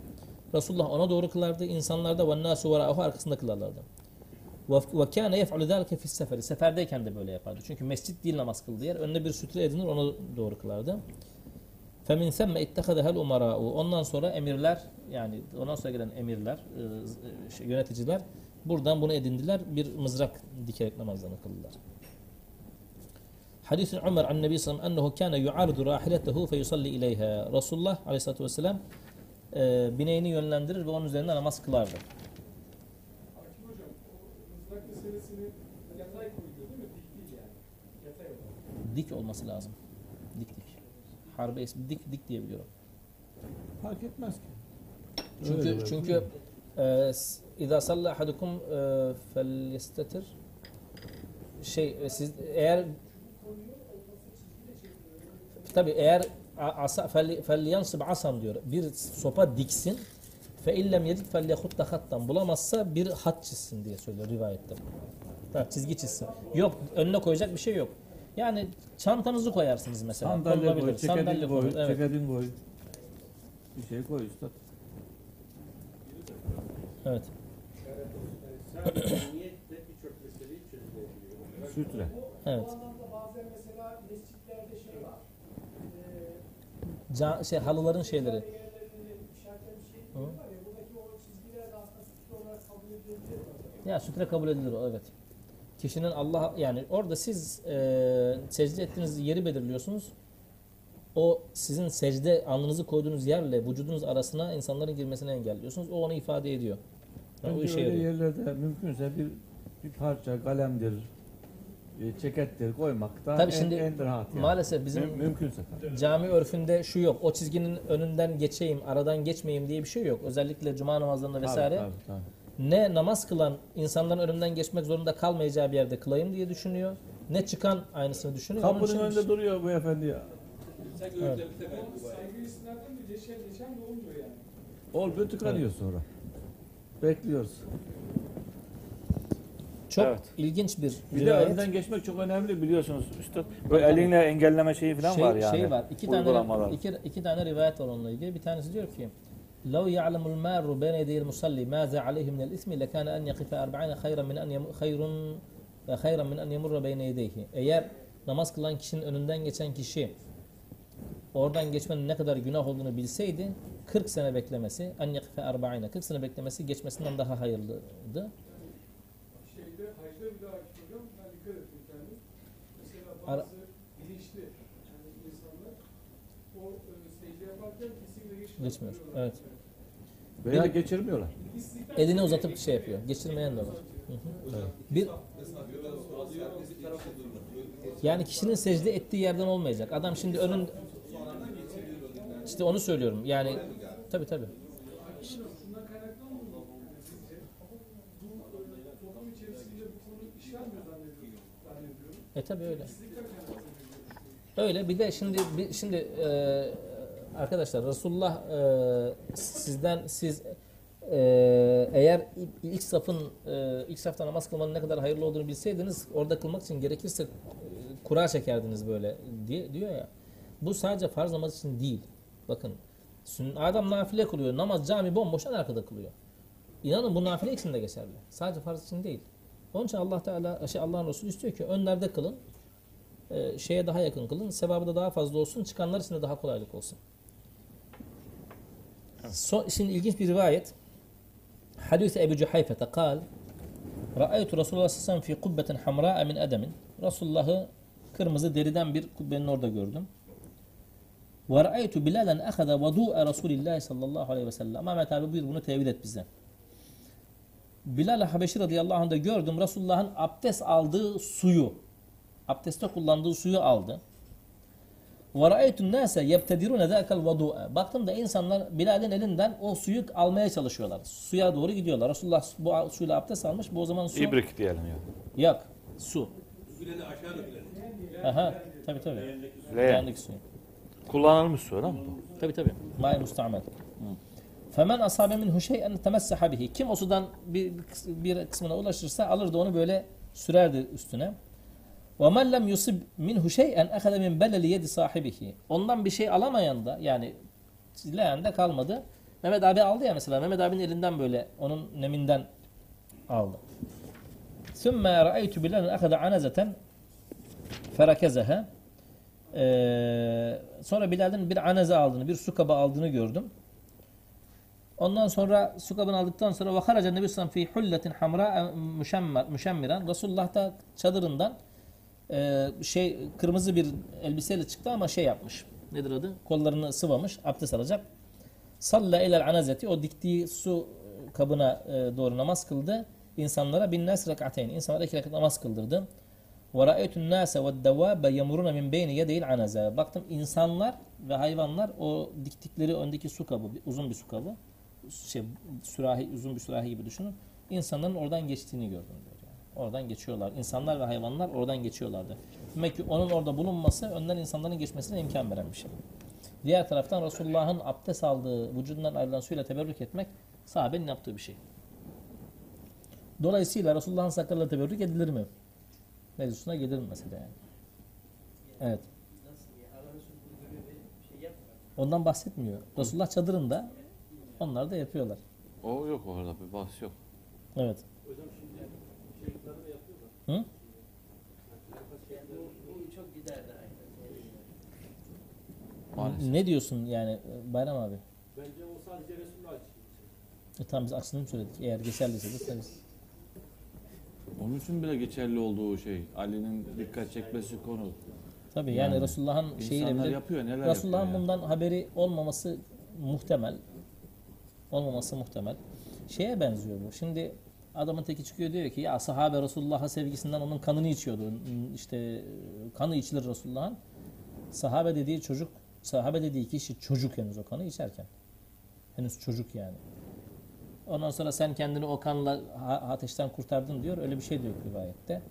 Resulullah ona doğru kılardı. İnsanlar da nasu vera'ahu arkasında kılarlardı. Kâne yef'alü zâlike fis seferi. Seferdeyken de böyle yapardı. Çünkü mescit değil namaz kıldığı yer. Önüne bir sütre edinir ona doğru kılardı. Femin semme ittehadehel umara'u. Ondan sonra emirler yani ondan sonra gelen emirler, e, şey, yöneticiler buradan bunu edindiler. Bir mızrak dikerek namazlarını kıldılar. Hadis Ömer an Nebi sallallahu aleyhi ve sellem yu'aridu rahiletehu fe yusalli ileyha. Resulullah aleyhissalatu vesselam e, bineğini yönlendirir ve onun üzerinde namaz kılardı. Dik olması lazım. Dik dik. Harbe ismi dik dik diye biliyorum. Fark etmez ki. Çünkü çünkü e, İza salla ahadukum felyestetir şey e, siz eğer tabi eğer asa fel felyansıb asam diyor. Bir sopa diksin fe illem yedik felyahutta hattan bulamazsa bir hat çizsin diye söylüyor rivayette. Tamam, çizgi çizsin. Yok önüne koyacak bir şey yok. Yani çantanızı koyarsınız mesela. Sandalye koy, çekedin koy, evet. çekedin koy. Bir şey koy üstad. evet. Sütre. Evet. Bu anlamda bazen mesela mescitlerde şey var. Eee Ca- şey halıların şeyleri. şey Hı. var ya buradaki o çizgiler de aslında sütun olarak kabul edilebilir mi? Ya sütre kabul edilir o evet. Kişinin Allah yani orada siz e, secde ettiğiniz yeri belirliyorsunuz. O sizin secde alnınızı koyduğunuz yerle vücudunuz arasına insanların girmesini engelliyorsunuz. O onu ifade ediyor. O Bence işe öyle yarıyor. yerlerde mümkünse bir bir parça kalemdir, e, cekettir koymak da Tabii en, şimdi en rahat yani. Maalesef bizim Müm- mümkünse tabii. cami örfünde şu yok. O çizginin önünden geçeyim, aradan geçmeyeyim diye bir şey yok. Özellikle cuma namazlarında vesaire. Tabii, tabii, tabii. ne namaz kılan insanların önünden geçmek zorunda kalmayacağı bir yerde kılayım diye düşünüyor. Ne çıkan aynısını düşünüyor. Onun Kapının için- önünde duruyor bu efendi ya. Evet. Saygı istinaden de geçen geçen de olmuyor yani. Ol bir tıkanıyor sonra. Bekliyoruz. Çok Evet. ilginç bir Bir de rivayet. geçmek çok önemli biliyorsunuz üstad. Böyle Tabii. elinle engelleme şeyi falan şey, var yani. şey var. İki tane iki, iki tane rivayet var onunla ilgili. Bir tanesi diyor ki: "Lev ya'lemul maru beyne yedeyil musalli maza aleyhi minel ismi lekane en yakife 40 hayran min en yem- hayrun ve hayran min en yemurra beyne yedeyhi." Eğer namaz kılan kişinin önünden geçen kişi oradan geçmenin ne kadar günah olduğunu bilseydi 40 sene beklemesi en yakife arba'ine 40 sene beklemesi geçmesinden daha hayırlıydı. Şeyde hacda bir daha hocam ben dikkat ettim kendim. Mesela bazı bilinçli yani insanlar o e, secde yaparken kesinlikle geçmiyor. Geçmiyor. Evet. Veya geçirmiyorlar. Elini uzatıp şey yapıyor. Geçirmeyen de var. Hı hı. Bir yani kişinin secde ettiği yerden olmayacak. Adam şimdi önün İşte onu söylüyorum. Yani tabi tabi. E tabi öyle. Öyle bir de şimdi şimdi e, arkadaşlar Resulullah e, sizden siz e, eğer ilk safın e, ilk safta namaz kılmanın ne kadar hayırlı olduğunu bilseydiniz orada kılmak için gerekirse e, kura çekerdiniz böyle diye diyor ya. Bu sadece farz namaz için değil. Bakın adam nafile kılıyor. Namaz cami bomboş en arkada kılıyor. İnanın bu nafile için de geçerli. Sadece farz için değil. Onun için Allah Teala şey Allah'ın Resulü istiyor ki önlerde kılın. e, şeye daha yakın kılın. Sevabı da daha fazla olsun. Çıkanlar için de daha kolaylık olsun. So, şimdi ilginç bir rivayet. Hadis Ebu Cuhayfe'te kal Ra'aytu Resulullah sallallahu aleyhi ve sellem fi kubbetin hamra'a min edemin. Resulullah'ı kırmızı deriden bir kubbenin orada gördüm. Ve ra'aytu Bilal'en ahada vadu'a Resulillah sallallahu aleyhi ve sellem. Ahmet abi buyur bunu tevhid et bize. Bilal Habeşi radıyallahu anh'da gördüm Resulullah'ın abdest aldığı suyu abdestte kullandığı suyu aldı. Ve ra'aytu'n nase yebtedirun zâkel vadu'a. Baktım da insanlar Bilal'in elinden o suyu almaya çalışıyorlar. Suya doğru gidiyorlar. Resulullah bu suyla abdest almış. Bu o zaman su İbrik diyelim ya. yok. Su. Aha, tabii tabii. Leğen. Yandık suyu. Kullanılmış su öyle mi? Tabi tabi. Ma'e mustamel. Femen asabe minhu şey'en temessaha bihi. Kim o sudan bir, bir kısmına ulaşırsa alırdı onu böyle sürerdi üstüne. Ve men lem yusib minhu şey'en ehade min beleli yedi sahibihi. Ondan bir şey alamayan da yani leğende kalmadı. Mehmet abi aldı ya mesela. Mehmet abinin elinden böyle onun neminden aldı. Sümme ra'aytu bilal'in ehade anazeten ferakezeha. Ee, sonra Bilal'in bir anaze aldığını, bir su kabı aldığını gördüm. Ondan sonra su kabını aldıktan sonra ve haraca Nebi Sallam fi hulletin hamra müşemmiren. Resulullah da çadırından e, şey kırmızı bir elbiseyle çıktı ama şey yapmış. Nedir adı? Kollarını sıvamış, abdest alacak. Salla ilel anazeti o diktiği su kabına e, doğru namaz kıldı. İnsanlara bin nas rekateyn. İnsanlara iki rekat namaz kıldırdı. Nase ve devvabe yemuruna min beyni yedeyil anaza. Baktım insanlar ve hayvanlar o diktikleri öndeki su kabı, uzun bir su kabı, şey sürahi uzun bir sürahi gibi düşünün. İnsanların oradan geçtiğini gördüm diyor. Yani. Oradan geçiyorlar. İnsanlar ve hayvanlar oradan geçiyorlardı. Demek ki onun orada bulunması önden insanların geçmesine imkan veren bir şey. Diğer taraftan Resulullah'ın abdest aldığı vücudundan ayrılan suyla teberrük etmek sahabenin yaptığı bir şey. Dolayısıyla Resulullah'ın sakalıyla teberrük edilir mi? Mevzusuna gelir mesela yani? Evet. Şey. Ondan bahsetmiyor. Resulullah çadırında onlar da yapıyorlar. O yok orada bir bahs yok. Evet. Hocam şimdi şeyhler de yapıyorlar. Hı? Maalesef. Ne diyorsun yani Bayram abi? Bence o sadece Resulullah için. E, tamam biz aksini mi söyledik? Eğer geçerliyse de tabii. Onun için bile geçerli olduğu şey. Ali'nin dikkat çekmesi konu. Tabii yani, Yani Resulullah'ın şeyiyle bile yapıyor neler Resulullah'ın yapıyor bundan haberi olmaması muhtemel. Olmaması muhtemel. Şeye benziyor bu. Şimdi adamın teki çıkıyor diyor ki ya sahabe Resulullah'a sevgisinden onun kanını içiyordu. İşte kanı içilir Resulullah'ın. Sahabe dediği çocuk, sahabe dediği kişi çocuk henüz o kanı içerken. Henüz çocuk yani. Ondan sonra sen kendini o kanla ateşten kurtardın diyor. Öyle bir şey diyor rivayette.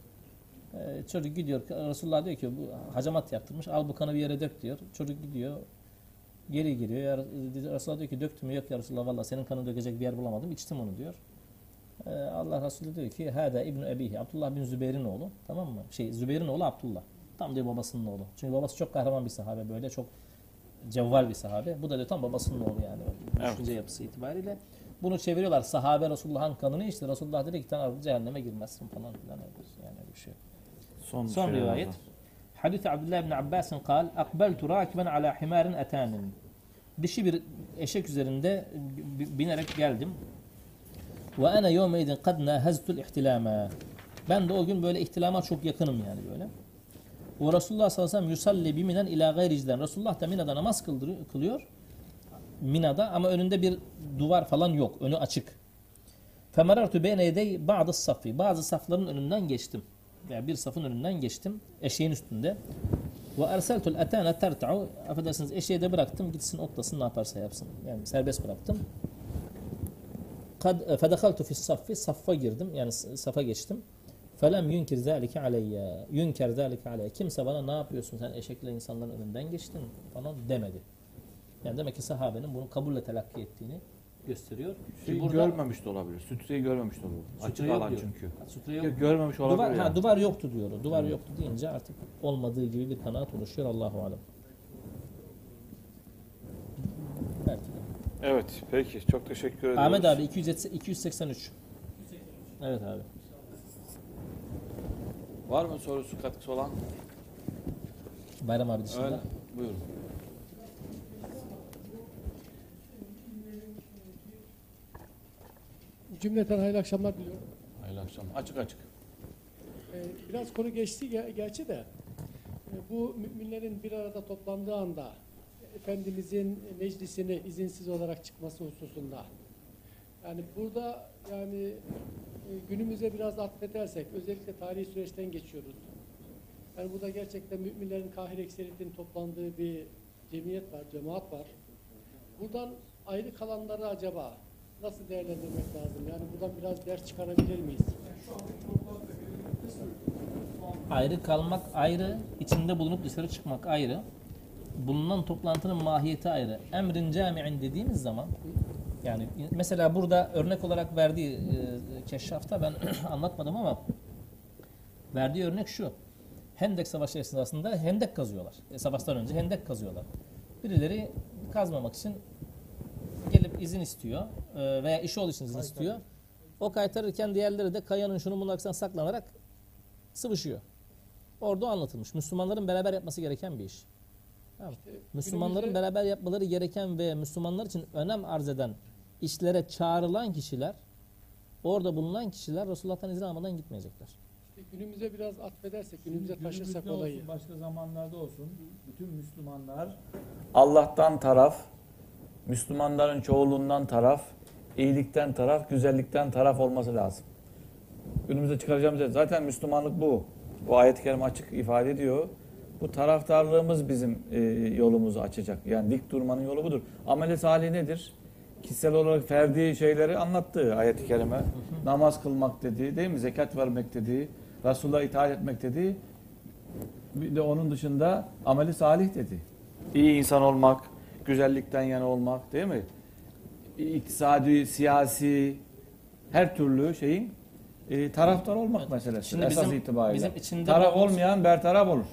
Ee, çocuk gidiyor. Resulullah diyor ki bu hacamat yaptırmış. Al bu kanı bir yere dök diyor. Çocuk gidiyor. Geri giriyor. Ya, Resulullah diyor ki döktüm mü? Yok ya Resulullah valla senin kanı dökecek bir yer bulamadım. İçtim onu diyor. Ee, Allah Resulü diyor ki Hâdâ İbn-i Ebihi. Abdullah bin Zübeyir'in oğlu. Tamam mı? Şey Zübeyir'in oğlu Abdullah. Tam diyor babasının oğlu. Çünkü babası çok kahraman bir sahabe böyle. Çok cevval bir sahabe. Bu da diyor tam babasının oğlu yani. Evet. Düşünce yapısı itibariyle. Bunu çeviriyorlar. Sahabe Resulullah'ın kanını içti. Resulullah dedi ki sen cehenneme girmezsin falan filan. Yani öyle bir şey. Son, Son şeyler rivayet. Hadis Abdullah ibn Abbas kal akbeltu rakiben ala himarin atanin. Dişi bir eşek üzerinde binerek geldim. Ve ana yevmeydin kad nahaztul ihtilama. Ben de o gün böyle ihtilama çok yakınım yani böyle. Ve Resulullah sallallahu aleyhi ve sellem yusalli biminen ila gayricden. Resulullah da Mina'da namaz kılıyor. Mina'da ama önünde bir duvar falan yok. Önü açık. Femerartu beyne yedey bazı saffi. Bazı safların önünden geçtim. Yani bir safın önünden geçtim. Eşeğin üstünde. Ve erseltul etane terta'u affedersiniz eşeği de bıraktım gitsin otlasın ne yaparsa yapsın. Yani serbest bıraktım. Kad fedehaltu fis saffi saffa girdim yani safa geçtim. Felem yunkir zalike aleyye. Yünker zalike aleyye. Kimse bana ne yapıyorsun sen eşekle insanların önünden geçtin falan demedi. Yani demek ki sahabenin bunu kabulle telakki ettiğini gösteriyor. Şey, Ki burada görmemiş de olabilir. Sütreyi görmemiş de olabilir. Açık yok alan diyor. çünkü. Sütre yok. görmemiş olabilir. Duvar, yani. ha, duvar yoktu diyor. Duvar yoktu deyince artık olmadığı gibi bir kanaat oluşuyor. Allahu alem. Evet. Evet peki çok teşekkür ediyoruz. Ahmet abi 200, 283. Evet abi. Var mı sorusu katkısı olan? Bayram abi dışında. Öyle. Buyurun. Cümleten hayırlı akşamlar diliyorum. Hayırlı akşamlar. Açık açık. Ee, biraz konu geçti ge- gerçi de e, bu müminlerin bir arada toplandığı anda Efendimizin meclisine izinsiz olarak çıkması hususunda. Yani burada yani e, günümüze biraz atfedersek özellikle tarihi süreçten geçiyoruz. Yani burada gerçekten müminlerin kahir ekseriyetin toplandığı bir cemiyet var, cemaat var. Buradan ayrı kalanları acaba nasıl değerlendirmek lazım? Yani buradan biraz ders çıkarabilir miyiz? Ayrı kalmak ayrı, içinde bulunup dışarı çıkmak ayrı. Bulunan toplantının mahiyeti ayrı. Emrin cami'in dediğimiz zaman yani mesela burada örnek olarak verdiği e, keşşafta ben anlatmadım ama verdiği örnek şu. Hendek Savaşı esnasında hendek kazıyorlar. E, savaştan önce hendek kazıyorlar. Birileri kazmamak için gelip izin istiyor e, veya iş olduğu için izin istiyor. O kaytarırken diğerleri de kayanın şunu bunun arkasına saklanarak sıvışıyor. Orada o anlatılmış. Müslümanların beraber yapması gereken bir iş. Tamam. Müslümanların günümüzde- beraber yapmaları gereken ve Müslümanlar için önem arz eden işlere çağrılan kişiler, orada bulunan kişiler Resulullah'tan izin almadan gitmeyecekler. İşte günümüze biraz atfedersek, günümüze taşırsak olsun, olayı. başka zamanlarda olsun. Bütün Müslümanlar Allah'tan taraf, Müslümanların çoğunluğundan taraf, iyilikten taraf, güzellikten taraf olması lazım. Günümüzde çıkaracağımız şey- zaten Müslümanlık bu. Bu ayet-i kerime açık ifade ediyor. Bu taraftarlığımız bizim e, yolumuzu açacak. Yani dik durmanın yolu budur. Ameli salih nedir? Kişisel olarak ferdi şeyleri anlattı ayet-i kerime. Namaz kılmak dedi, değil mi? Zekat vermek dedi, Resulullah'a itaat etmek dedi. Bir de onun dışında ameli salih dedi. İyi insan olmak, güzellikten yana olmak değil mi? İktisadi, siyasi, her türlü şeyin e, taraftar olmak meselesi. Şimdi esas bizim- itibariyle. bizim içinde Taraf olmayan bertaraf olur.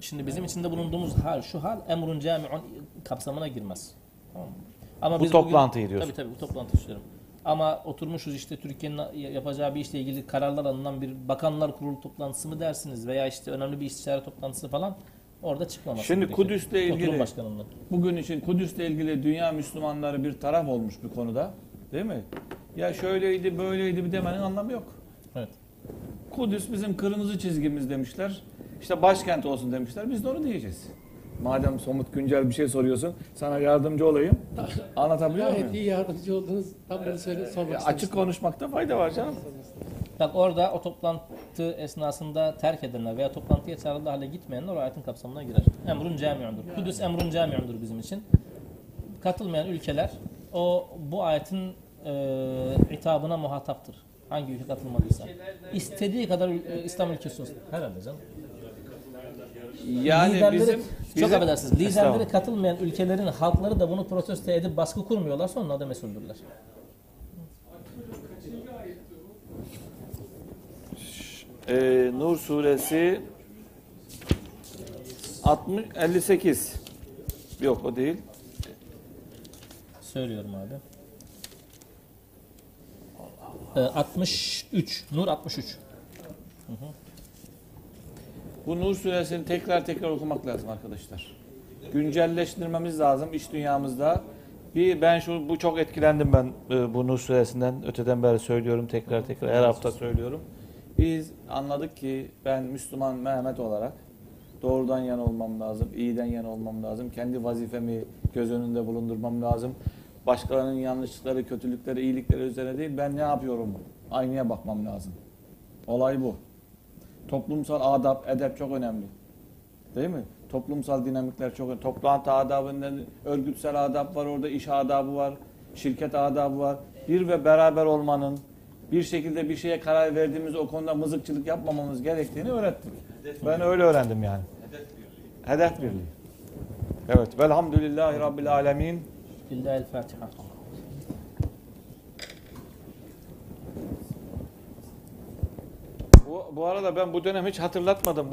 Şimdi bizim içinde bulunduğumuz hal, şu hal emrun cami'un kapsamına girmez. Tamam mı? Ama Bu biz toplantıyı bugün, diyorsun. Tabii tabii bu toplantı istiyorum. Ama oturmuşuz işte Türkiye'nin yapacağı bir işle ilgili kararlar alınan bir bakanlar kurulu toplantısı mı dersiniz veya işte önemli bir istişare toplantısı falan orada çıkmaması Şimdi gerekiyor. Kudüs'le ilgili bugün için Kudüs'le ilgili dünya Müslümanları bir taraf olmuş bir konuda. Değil mi? Ya şöyleydi böyleydi bir demenin anlamı yok. Evet. Kudüs bizim kırmızı çizgimiz demişler. İşte başkent olsun demişler. Biz de onu diyeceğiz. Madem somut güncel bir şey soruyorsun, sana yardımcı olayım. Anlatabiliyor Gayet muyum? iyi yardımcı oldunuz. Tam bunu söyle, sormak istemiştim. açık konuşmakta fayda var canım. Bak orada o toplantı esnasında terk edenler veya toplantıya çağrıldığı hale gitmeyenler o ayetin kapsamına girer. Emrun camiundur. Kudüs emrun camiundur bizim için. Katılmayan ülkeler o bu ayetin e, hitabına muhataptır. Hangi ülke katılmadıysa. İstediği kadar e, İslam ülkesi olsun. Herhalde canım. Yani liderleri, bizim, çok bizim affedersiniz. Liderleri katılmayan ülkelerin halkları da bunu protesto edip baskı kurmuyorlarsa onlar da mesuldürler. Ee, Nur suresi 60 58. Yok o değil. Söylüyorum abi. Ee, 63. Nur 63. Bu Nur suresini tekrar tekrar okumak lazım arkadaşlar. Güncelleştirmemiz lazım iş dünyamızda. Bir ben şu bu çok etkilendim ben e, bu Nur suresinden. Öteden beri söylüyorum tekrar tekrar her hafta söylüyorum. Biz anladık ki ben Müslüman Mehmet olarak doğrudan yana olmam lazım, iyiden yana olmam lazım. Kendi vazifemi göz önünde bulundurmam lazım. Başkalarının yanlışlıkları, kötülükleri, iyilikleri üzerine değil ben ne yapıyorum? Aynaya bakmam lazım. Olay bu. Toplumsal adab, edep çok önemli. Değil mi? Toplumsal dinamikler çok önemli. Toplantı adabından örgütsel adab var orada, iş adabı var, şirket adabı var. Bir ve beraber olmanın, bir şekilde bir şeye karar verdiğimiz o konuda mızıkçılık yapmamamız gerektiğini öğrettik. Ben öyle öğrendim yani. Hedef birliği. Evet. Velhamdülillahi Rabbil Alemin. Lillahi'l Fatiha. Bu, bu arada ben bu dönem hiç hatırlatmadım.